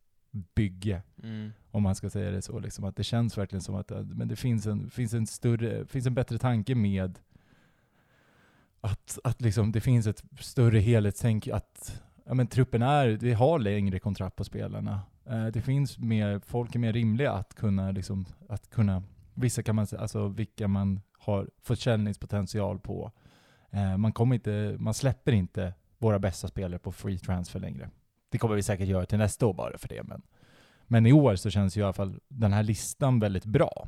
bygge, Mm. om man ska säga det så. Liksom, att det känns verkligen som att men det finns en, finns en större, finns en bättre tanke med att, att liksom, det finns ett större helhetstänk, att ja, men truppen är, vi har längre kontrakt på spelarna. Eh, det finns mer, folk är mer rimliga att kunna, liksom, att kunna, vissa kan man säga, alltså vilka man har försäljningspotential på. Eh, man, kommer inte, man släpper inte våra bästa spelare på free transfer längre. Det kommer vi säkert göra till nästa år bara för det, men, men i år så känns ju i alla fall den här listan väldigt bra.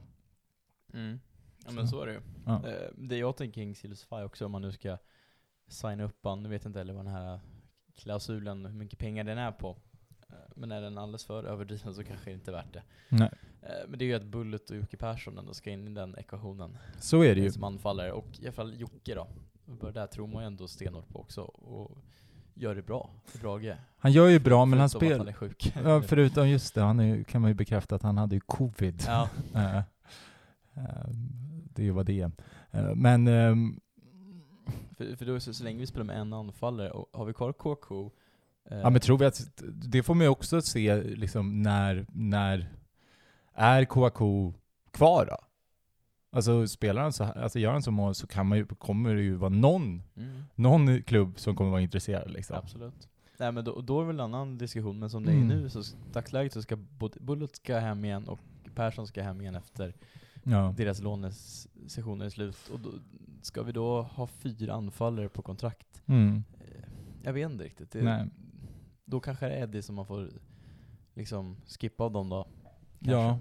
Mm. Ja men så är det ju. Ja. Eh, Det jag tänker kring Silverfy också, om man nu ska signa upp han, nu vet jag inte heller vad den här klausulen, hur mycket pengar den är på. Eh, Men är den alldeles för överdriven så kanske det inte är värt det. Nej. Eh, Men det är ju att Bullet och Jocke Persson ändå ska in i den ekvationen Så är det ju. som anfallare. Och i alla fall Jocke då. För där tror man ju ändå stenhårt på också. Och gör det bra för Brage. Han gör ju bra, men han Förutom att spelar... han är sjuk. Ja, förutom just det, han är, kan man ju bekräfta att han hade ju covid. Ja. Eh, eh, det är ju vad det. Eh, men ehm, För, för då så, så länge vi spelar med en anfallare, och har vi kvar KK eh, Ja men tror vi att, det får man ju också se liksom när, när är Kouakou kvar då? Alltså spelar han så här, alltså gör han så mål så kan man ju, kommer det ju vara någon, mm, någon klubb som kommer vara intresserad liksom. Absolut. Nej men då, då är det väl en annan diskussion, men som det är Mm. nu så dagsläget så ska både Bullet ska hem igen och Persson ska hem igen efter Ja. deras lånesessioner är slut. Och då, ska vi då ha fyra anfallare på kontrakt? Mm. Eh, Jag vet inte riktigt. Det, Nej. Då kanske det är Eddie som man får liksom skippa av dem då. Ja.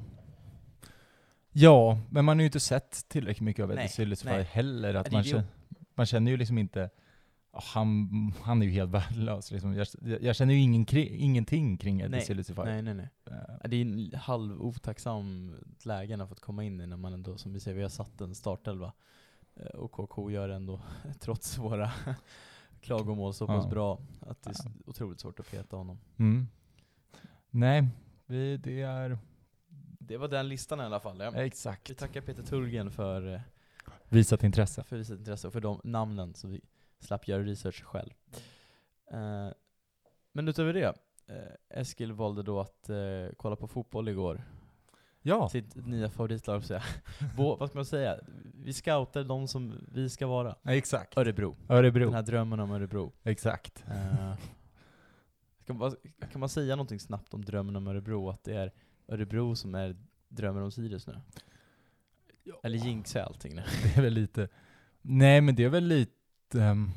Ja, men man har ju inte sett tillräckligt mycket av Eddie nej. heller. Att man, känner, man känner ju liksom inte, ja, han, han är ju helt värdelös. Liksom. Jag, jag känner ju ingen, kri- ingenting kring Eddie Silverfy. Nej, nej, nej. Ja, Det är en halv otacksam lägen att fått komma in i när man ändå, som vi säger, vi har satt en startelva. Eh, Och KK gör ändå, trots våra klagomål, så pass Ja. bra att det är Ja. otroligt svårt att peta honom. Mm. Nej, vi, det är... Det var den listan i alla fall. Ja. Exakt. Vi tackar Peter Turgen för, eh, Visat intresse. för sitt intresse och för de namnen så vi slapp göra research själv. Eh, Men utöver det, eh, Eskil valde då att eh, kolla på fotboll igår. Ja, Sitt nya favoritlag, så Vå, vad ska man säga? Vi scoutar de som vi ska vara. exakt. Örebro. Örebro. Den här drömmen om Örebro. Exakt. Man, kan man säga någonting snabbt om drömmen om Örebro? Att det är Örebro som är drömmen om Sirius nu? Eller jinxar allting nu? Det är väl lite... Nej, men det är väl lite... Um...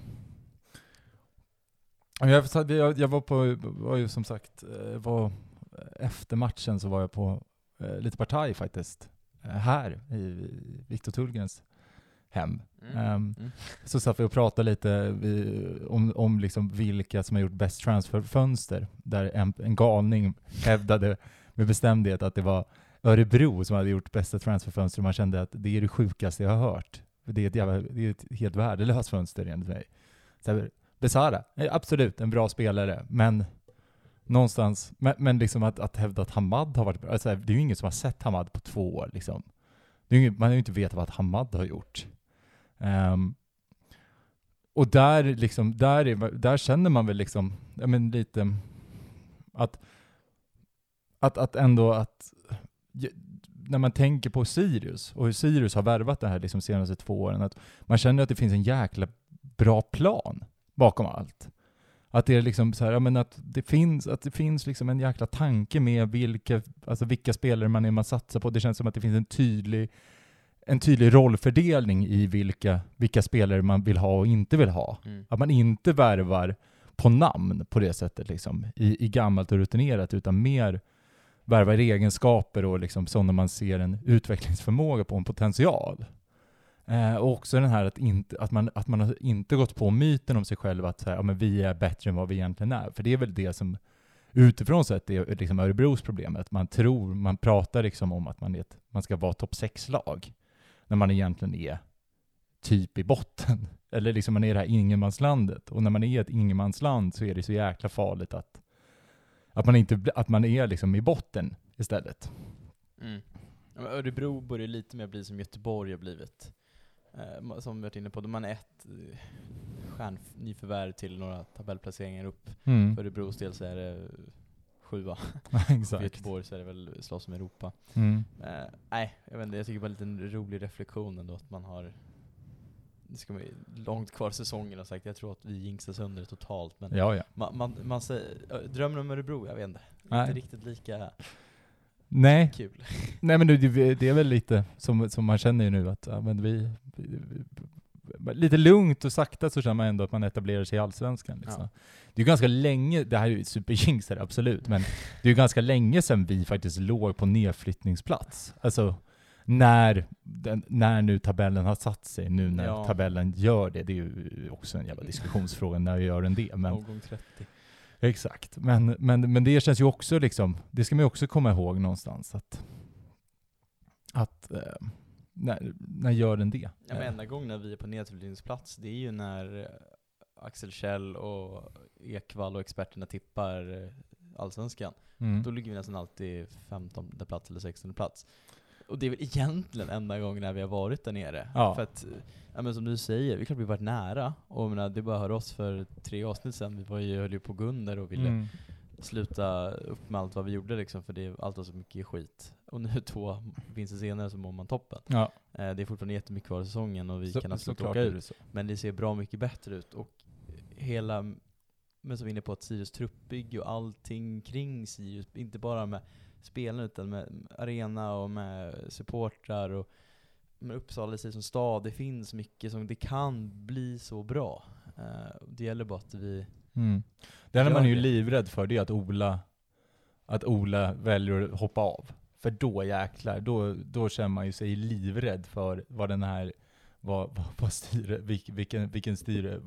Jag, jag, jag var på, var ju som sagt, eh, var, efter matchen så var jag på lite partaj faktiskt. eh, Här i Viktor Tullgrens hem. Ehm, Mm. Så satt vi och pratade lite vi, om, om liksom vilka som har gjort bäst transferfönster. Där en, en galning hävdade med bestämdhet att det var Örebro som hade gjort bästa transferfönster och man kände att det är det sjukaste jag har hört. Det är ett, jävla, det är ett helt värdelöst fönster enligt mig. Så här, Besara, är absolut en bra spelare, men någonstans, men, men liksom att, att hävda att Hamad har varit bra, alltså, det är ju ingen som har sett Hamad på två år liksom. Det är ingen- man har ju inte vetat vad Hamad har gjort. Um, och där, liksom, där, är, där känner man väl liksom, ja, men lite att, att, att ändå att, när man tänker på Sirius och hur Sirius har värvat det här liksom senaste två åren, att man känner att det finns en jäkla bra plan bakom allt. Att det är liksom så här, ja, men att det finns, att det finns liksom en jäkla tanke med vilka, alltså vilka spelare man är man satsar på. Det känns som att det finns en tydlig en tydlig rollfördelning i vilka, vilka spelare man vill ha och inte vill ha. Mm. Att man inte värvar på namn på det sättet, liksom, i, i gammalt och rutinerat, utan mer värvar egenskaper och liksom sådana man ser en utvecklingsförmåga på, en potential. Eh, och också den här att, inte, att, man, att man har inte gått på myten om sig själv att så här, ja, men vi är bättre än vad vi egentligen är. För det är väl det som utifrån sett är liksom Örebros problem. Att man tror, man pratar liksom om att man, är ett, man ska vara topp 6-lag när man egentligen är typ i botten. Eller liksom man är i det här ingenmanslandet. Och när man är ett ingenmansland så är det så jäkla farligt att, att, man, inte, att man är liksom i botten istället. Mm. Örebro börjar lite mer bli som Göteborg har blivit. Eh, som vi varit inne på, de har ett eh, stjärnnyförvärv till några tabellplaceringar upp. Mm. För Örebros del så är det sjua. För Exakt. Göteborg så är det väl slåss om Europa. Mm. Eh, nej, jag vet inte, jag tycker bara lite en rolig reflektion ändå att man har det ska vara långt kvar säsongen och sagt, jag tror att vi jinxar sönder totalt men Ja, ja. man, man, man säger, drömmen om Örebro, jag vet inte. Inte riktigt lika Nej, kul. Nej men det, det är väl lite som, som man känner ju nu att ja, men vi, vi, vi, lite lugnt och sakta så känner man ändå att man etablerar sig i Allsvenskan. Liksom. Ja. Det är ju ganska länge, det här är ju superjinxare absolut, men det är ju ganska länge sedan vi faktiskt låg på nedflyttningsplats. Alltså när, den, när nu tabellen har satt sig, nu när Ja. tabellen gör det, det är ju också en jävla diskussionsfråga, när gör den det? Men, Omgång 30. Exakt, men, men, men det känns ju också liksom, det ska man ju också komma ihåg någonstans, att, att eh, när, när gör den det? Ja, men Eh, enda gången när vi är på nedflyttningsplats, det är ju när eh, Axel Kjell och Ekvall och experterna tippar Allsvenskan. mm. Då ligger vi nästan alltid 15 plats eller 16 plats. Och det är väl egentligen enda gången när vi har varit där nere. Ja. För att, ja men som du säger, vi är klart vi varit nära. Och menar, det är bara att höra oss för tre avsnitt sedan, vi var ju, höll ju på att gå under och ville Mm. sluta upp med allt vad vi gjorde liksom, för det, allt var så mycket skit. Och nu två vinster senare så mår man toppen. Ja, Eh, det är fortfarande jättemycket kvar i säsongen och vi så, kan absolut åka är ut. så. Men det ser bra mycket bättre ut och hela, men som vi är inne på, att Sirius truppbygge och allting kring Sirius, inte bara med spelarna utan med arena och med supportrar och med Uppsala i sig som stad, det finns mycket som, det kan bli så bra. Eh, det gäller bara att vi, Mm. Det enda man är ju livrädd för det är att Ola, att Ola väljer att hoppa av. För då jäklar, då, då känner man ju sig livrädd för vad den här, vad, vad, vad styre, vilken, vilken styre,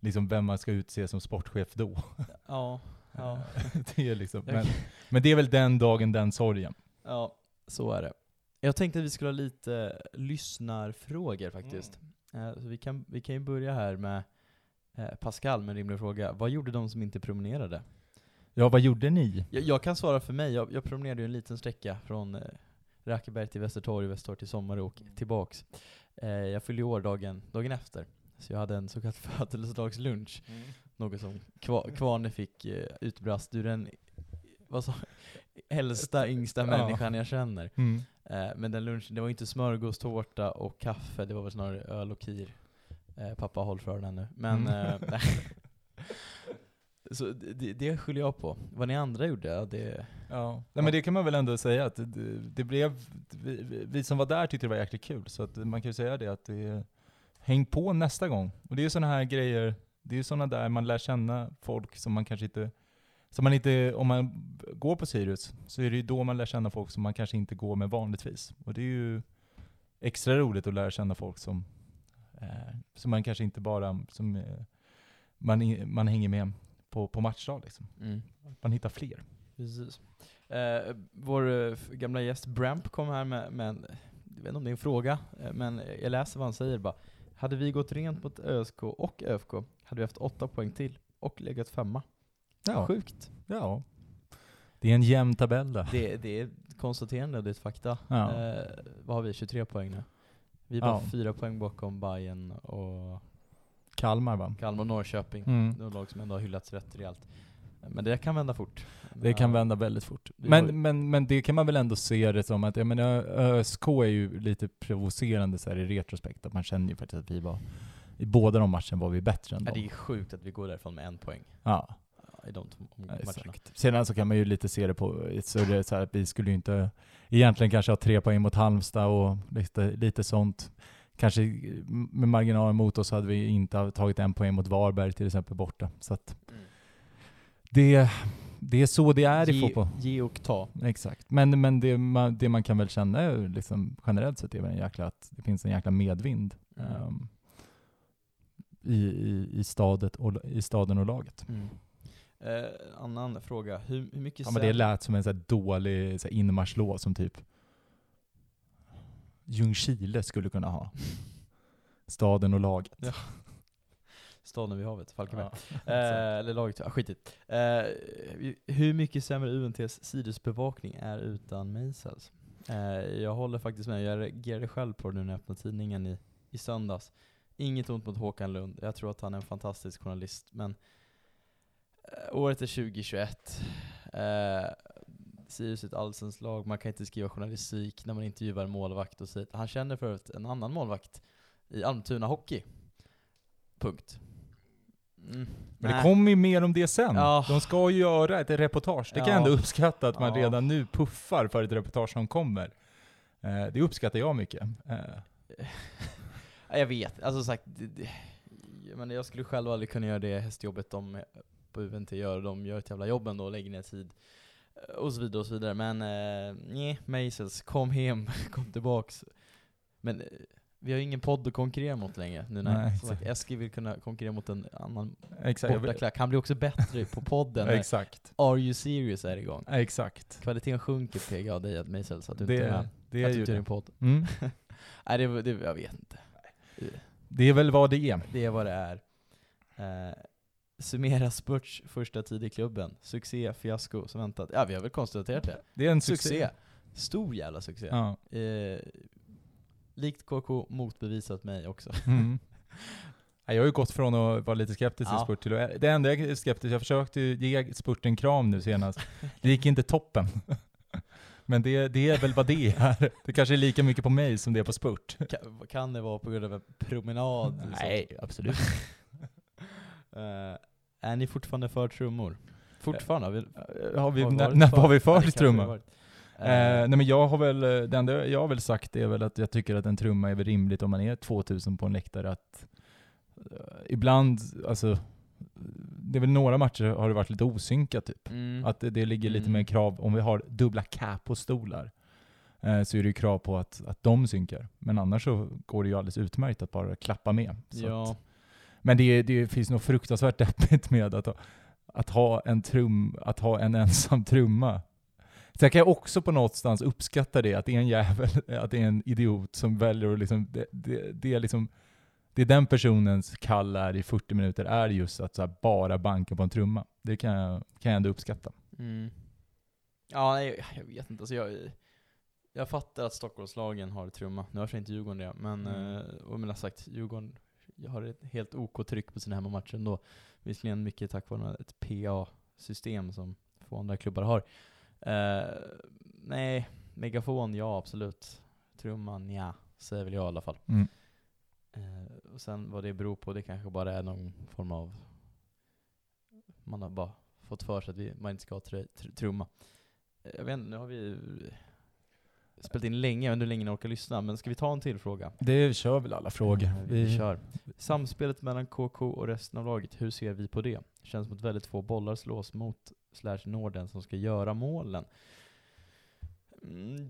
liksom vem man ska utse som sportchef då. ja, ja, det är liksom, men, men det är väl den dagen, den sorgen. ja, så är det. Jag tänkte att vi skulle ha lite lyssnarfrågor faktiskt. Eh, Så vi kan, vi kan ju börja här med eh, Pascal med en rimlig fråga. Vad gjorde de som inte promenerade? Ja, vad gjorde ni? Jag, jag kan svara för mig. Jag, jag promenerade ju en liten sträcka från eh, Rackeberg till Västertorg, Västertorg till Sommarö och tillbaks. Eh, jag fyllde år dagen, dagen efter. Så jag hade en så kallad födelsedagslunch. Något som Kva, Kvarne fick eh, utbrast. Du är den vad sa, äldsta, yngsta människan jag känner. Mm. Eh, men den lunchen, det var inte smörgåstårta och kaffe, det var väl snarare öl och kir. Eh, pappa håll för den nu. Men, Mm. Så det, det skyller jag på. Vad ni andra gjorde, det... Ja, Nej, men det kan man väl ändå säga att det, det blev, vi, vi- vi som var där tyckte det var jäkligt kul, så att man kan ju säga det att det, häng på nästa gång. Och det är ju sådana här grejer, det är ju sådana där man lär känna folk som man kanske inte, som man inte, om man går på Sirius, så är det ju då man lär känna folk som man kanske inte går med vanligtvis. Och det är ju extra roligt att lära känna folk som, eh, som man kanske inte bara, som eh, man, man hänger med på, på matchdag liksom. Man hittar fler. Precis. Eh, vår eh, gamla gäst Bramp kom här med, med en, jag vet inte om det är en fråga, eh, men jag läser vad han säger bara. Hade vi gått rent mot ÖSK och ÖFK hade vi haft åtta poäng till och legat femma. Ja. Sjukt. Ja. Det är en jämn tabell där. Det, det är konstaterande det är ett fakta. Ja. Eh, vad har vi? 23 poäng nu. Vi är bara Ja. fyra poäng bakom Bayern och Kalmar va? Kalmar och Norrköping. Mm. De lag som ändå har hyllats rätt rejält. Men det kan vända fort. Det kan vända väldigt fort. Har ju- Men, men, men det kan man väl ändå se det som att, jag menar, ÖSK är ju lite provocerande så här i retrospekt, att man känner ju faktiskt att vi var, i båda de matcherna var vi bättre än Ja, dem. det är sjukt att vi går därifrån med en poäng Ja, i de matcherna. exakt. Sedan så kan man ju lite se det på, så det är så här att vi skulle ju inte egentligen kanske ha tre poäng mot Halmstad och lite, lite sånt. Kanske med marginal mot oss hade vi inte tagit en poäng mot Varberg till exempel borta. Så att det, det är så det är i ge, fotboll. ge och ta. Exakt. Men, men det, man, det man kan väl känna liksom, generellt sett är väl en jäkla, att det finns en jäkla medvind Mm. ehm, i, i, i, stadet och, i staden och laget. Eh, annan fråga. Hur, hur mycket Ja, men det lät som en så dålig så inmarschlåt som typ Ljungskile skulle kunna ha. Staden och laget. Ja. Staden vid havet, Falkenberg. Ja. Eh, eller laget, ah, skitigt. Eh, hur mycket sämre UNTs sidosbevakning är utan Meisels? Eh, jag håller faktiskt med, jag reagerade själv på det nu när jag öppnade tidningen i, i söndags. Inget ont mot Håkan Lund, jag tror att han är en fantastisk journalist, men eh, året är 2021. Eh, Sirius är ett allsvenskt lag, man kan inte skriva journalistik när man intervjuar en målvakt och säger han känner för en annan målvakt i Almtuna Hockey. Punkt. Mm. Men det Nej. kommer ju mer om det sen. Ja. De ska ju göra ett reportage. Det kan jag Ja. ändå uppskatta att man Ja. redan nu puffar för ett reportage som kommer. Eh, det uppskattar jag mycket. Eh, jag vet, alltså sagt, det, det, jag, menar, jag skulle själv aldrig kunna göra det hästjobbet de på UNT gör, de gör ett jävla jobb ändå och lägger ner tid. Och så vidare och så vidare. Men eh, nej, Meisels, kom hem, kom tillbaks. Men eh, vi har ju ingen podd att konkurrera mot längre. Nu när Nej, som sagt, Eski vill kunna konkurrera mot en annan bortaklack. Han blir också bättre på podden Exakt. Are You Serious är igång. Exakt. Kvaliteten sjunker PGA dig att Meisels, att du Det, inte är med. det att är du inte det. din podd. Mm. Nej, det, det, jag vet inte. Det är väl vad det är. Det är vad det är. Eh, summera Spurts första tid i klubben. Succé, fiasko som väntat. Ja, vi har väl konstaterat det. Det är en Succé. succé. Stor jävla succé. Ja. Eh, likt KK motbevisat mig också. Mm. Jag har ju gått från att vara lite skeptisk till Ja. spurt till att, det enda jag är skeptisk, jag försökte ge spurt en kram nu senast. Det gick inte toppen. Men det, det är väl vad det är. Det kanske är lika mycket på mig som det är på spurt. Kan, kan det vara på grund av en promenad? Nej, absolut. Eh, är ni fortfarande för trummor? Fortfarande? Har vi, Har vi, har när, varit när var vi för har. Eh, Eh, nej men jag har väl, eh, det enda jag har väl sagt är väl att jag tycker att en trumma är väl rimligt om man är 2000 på en läktare att eh, ibland, alltså det är väl några matcher har det varit lite osynkat typ. mm. Att det, det ligger lite Mm. mer krav, om vi har dubbla cap och stolar, eh, så är det ju krav på att, att de synkar. Men annars så går det ju alldeles utmärkt att bara klappa med. Ja. att, men det, det finns nog fruktansvärt deppigt med att, ha- att, ha en trum, att ha en ensam trumma. Sen kan jag också på någonstans uppskatta det, att det är en jävel, att det är en idiot som väljer att liksom, det, det, det är liksom, det är den personens kall är i 40 minuter, är just att här bara banka på en trumma. Det kan jag, kan jag ändå uppskatta. Mm. Ja, nej, jag vet inte. Alltså jag, jag fattar att Stockholmslagen har trumma. Nu har inte Djurgården det, men, Mm. eh, och har sagt, Djurgården har ett helt OK-tryck på sina hemmamatcher ändå. Visserligen mycket tack vare ett PA-system som få andra klubbar har. Eh, nej, megafon, ja absolut. Trumman, ja, säger väl jag i alla fall. Mm. Eh, och sen vad det beror på, det kanske bara är någon form av... Man har bara fått för sig att vi, man inte ska tr tr trumma. Eh, Jag vet inte, nu har vi spelat in länge, jag vet inte hur länge ni orkar lyssna, men ska vi ta en till fråga? Det kör väl alla frågor. Eh, Vi, kör. Samspelet mellan KK och resten av laget, hur ser vi på det? Känns som att väldigt få bollar slås mot slash Norden som ska göra målen. Mm,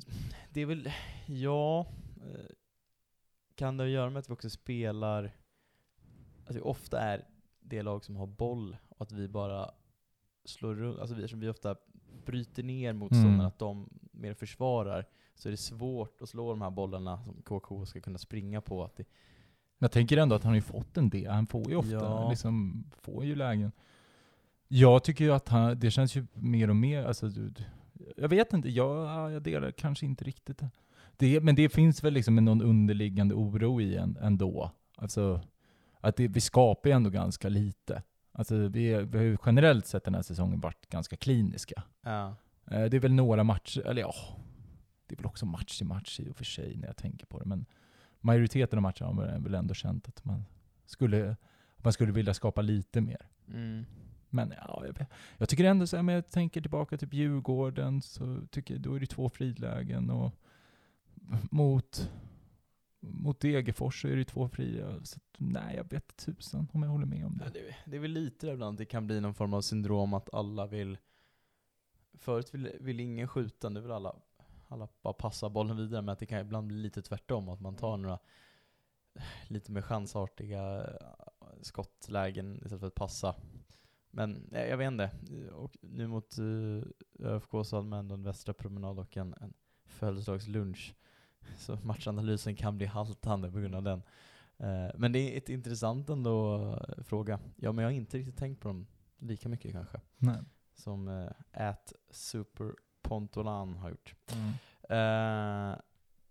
det är väl, ja, eh, kan det göra med att vi också spelar, att vi ofta är det lag som har boll och att vi bara slår runt, alltså vi, vi ofta bryter ner motståndarna, Mm. att de mer försvarar, så är det svårt att slå de här bollarna som KK ska kunna springa på. Att det, Jag tänker ändå att han har ju fått en del. Han får ju ofta, Ja. liksom, får ju lägen. Jag tycker ju att han, det känns ju mer och mer, alltså, du- jag vet inte, jag, jag delar kanske inte riktigt det. Det. Men det finns väl liksom någon underliggande oro i en ändå. Alltså, att det, vi skapar ju ändå ganska lite. Alltså, vi, vi har ju generellt sett den här säsongen varit ganska kliniska. ja. Eh, Det är väl några matcher, eller ja, det är väl också match till match i och för sig när jag tänker på det. Men majoriteten av matcherna har man väl ändå känt att man skulle, att man skulle vilja skapa lite mer. Mm. Men ja, jag, jag tycker ändå så här, men jag tänker tillbaka till Djurgården, så tycker jag, då är det två fridlägen och mot, mot Degerfors så är det två fria. Så att, nej, jag vet tusan om jag håller med om Ja, det. det, det är väl lite där ibland, det kan bli någon form av syndrom att alla vill Förut vill, vill ingen skjuta, nu vill alla, alla bara passa bollen vidare, men att det kan ibland bli lite tvärtom, att man tar några lite mer chansartiga eh, skottlägen istället för att passa. Men eh, jag vet inte, och nu mot uh, ÖFK så hade man ändå en västra promenad och en, en födelsedagslunch. Så matchanalysen kan bli haltande på grund av den. Eh, men det är ett intressant ändå eh, fråga. Ja, men jag har inte riktigt tänkt på dem lika mycket kanske. Nej. Som uh, at superpontolan har gjort. Mm. Eh,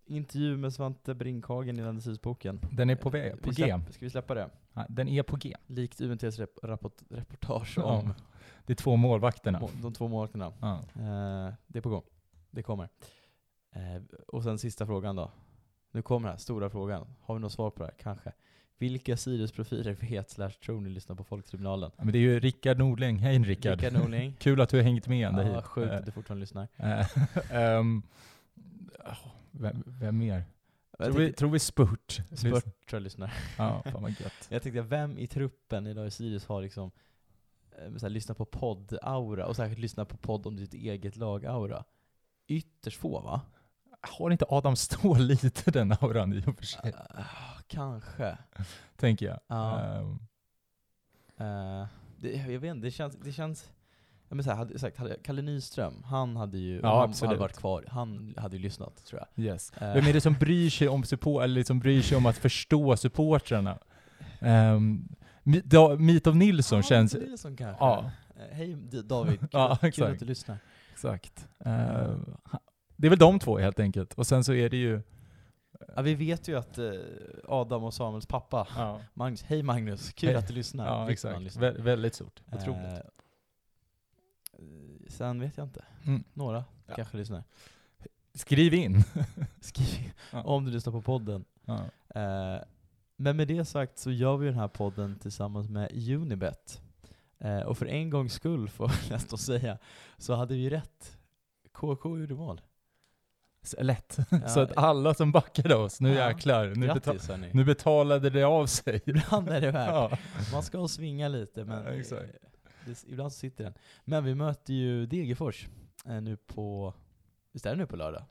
intervju med Svante Brinkhagen i Landestidsboken. Den är på på G. släpp, Ska vi släppa det? Ja, Den är på G. Likt UNTs rep rapport, reportage Ja. om är två målvakterna. må- de två målvakterna. Ja. Eh, det är på gång. Det kommer. Eh, och sen sista frågan då. Nu kommer den här stora frågan. Har vi något svar på det här? Kanske. Vilka Sirius-profiler vet slash tror ni lyssnar på Folktribunalen? Ja, Men det är ju Rickard Nordling. Hej Rickard. Rickard Norling. Kul att du har hängt med ända Ja, hit. sjukt att du fortfarande lyssnar. Eh, oh, vem, vem mer? Jag Tror vi, tror vi Spurt? Spurt tror jag lyssnar. Ja, fan vad gött. Jag tänkte, vem i truppen idag i Sirius har liksom eh, så här, lyssna på podd-aura och särskilt lyssna på podd om ditt eget lag-aura. Ytterst få va? Har inte Adam Ståhl lite den auran i och för sig? Ah, kanske. Tänker jag. Ja. Ehm, Eh, det, jag vet inte, det känns, det känns jag men så här, hade, sagt, hade, Kalle Nyström, han hade ju, Ja, han absolut. hade varit kvar, han hade ju lyssnat tror jag. yes. Eh, Vem är det som bryr sig om support, eller liksom bryr sig om att förstå supportrarna? Um, Meet of Nilsson ja, känns... Nilsson kanske. Ja. Eh, Hej David, kul, Ja, kul att du lyssnar. Exakt. Ehm, det är väl de två helt enkelt. Och sen så är det ju... Ja, vi vet ju att eh, Adam och Samuels pappa, Ja, Magnus, hej Magnus, kul Hej. att du lyssnar. ja exakt. lyssnar. Vä väldigt stort. Eh, Otroligt. eh, sen vet jag inte. Mm. Några Ja. kanske lyssnar. Skriv in. Skriv Ja. om du lyssnar på podden. ja. Eh, men med det sagt så gör vi den här podden tillsammans med Unibet. Eh, och för en gångs skull, får jag nästan säga, så hade vi rätt. KK gjorde mål. Lätt. Ja, så att alla som backade oss, nu Ja. jäklar. Nu, betal Grattis hörni. nu betalade det av sig. Ibland är det värt. Ja. Man ska svinga lite, men Ja, det, ibland så sitter den. Men vi möter ju Degerfors eh, nu på, visst är det nu på lördag?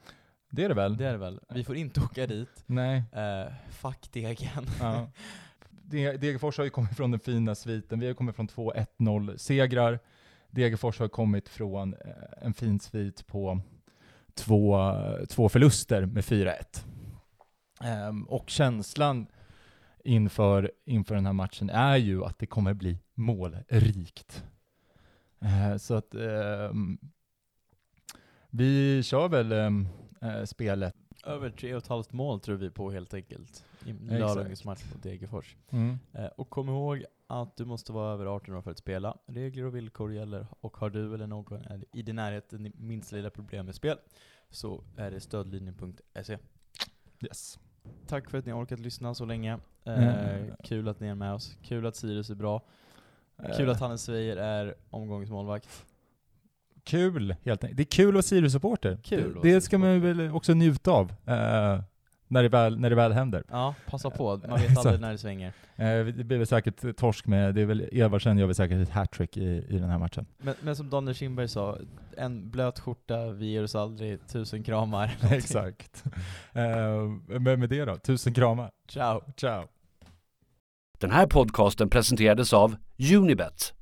Det är det väl? Det är det väl? Vi får inte åka dit. Nej. Eh, fuck Degen. Ja. De- Degerfors har ju kommit från den fina sviten. Vi har kommit från två 1-0 segrar. Degerfors har kommit från eh, en fin svit på två, två förluster med 4-1. Ehm, och känslan inför, inför den här matchen är ju att det kommer bli målrikt. Eh, så att ehm, vi kör väl eh, spelet. Över tre och ett halvt mål tror vi på helt enkelt. I lördagens match mot Degerfors. Mm. Eh, och kom ihåg att du måste vara över 18 år för att spela. Regler och villkor gäller och har du eller någon i din närhet det minsta lilla problem med spel så är det stödlinjen.se. Yes. Tack för att ni har orkat lyssna så länge. Eh, Mm. Kul att ni är med oss. Kul att Sirius är bra. Kul att Hannes Weijer är omgångsmålvakt. Kul, helt enkelt. Det är kul att vara Sirius-supporter. Det, det ska man väl också njuta av eh, när, det väl, när det väl händer. Ja, passa på. Man Eh, vet aldrig när det svänger. Eh, det blir väl säkert torsk med, det är väl Edvardsen gör väl säkert ett hattrick i, i den här matchen. Men, men som Daniel Kindberg sa, en blöt skjorta, vi ger oss aldrig, tusen kramar. Exakt. Eh, men med det då, tusen kramar. Ciao. Ciao. Den här podcasten presenterades av Unibet,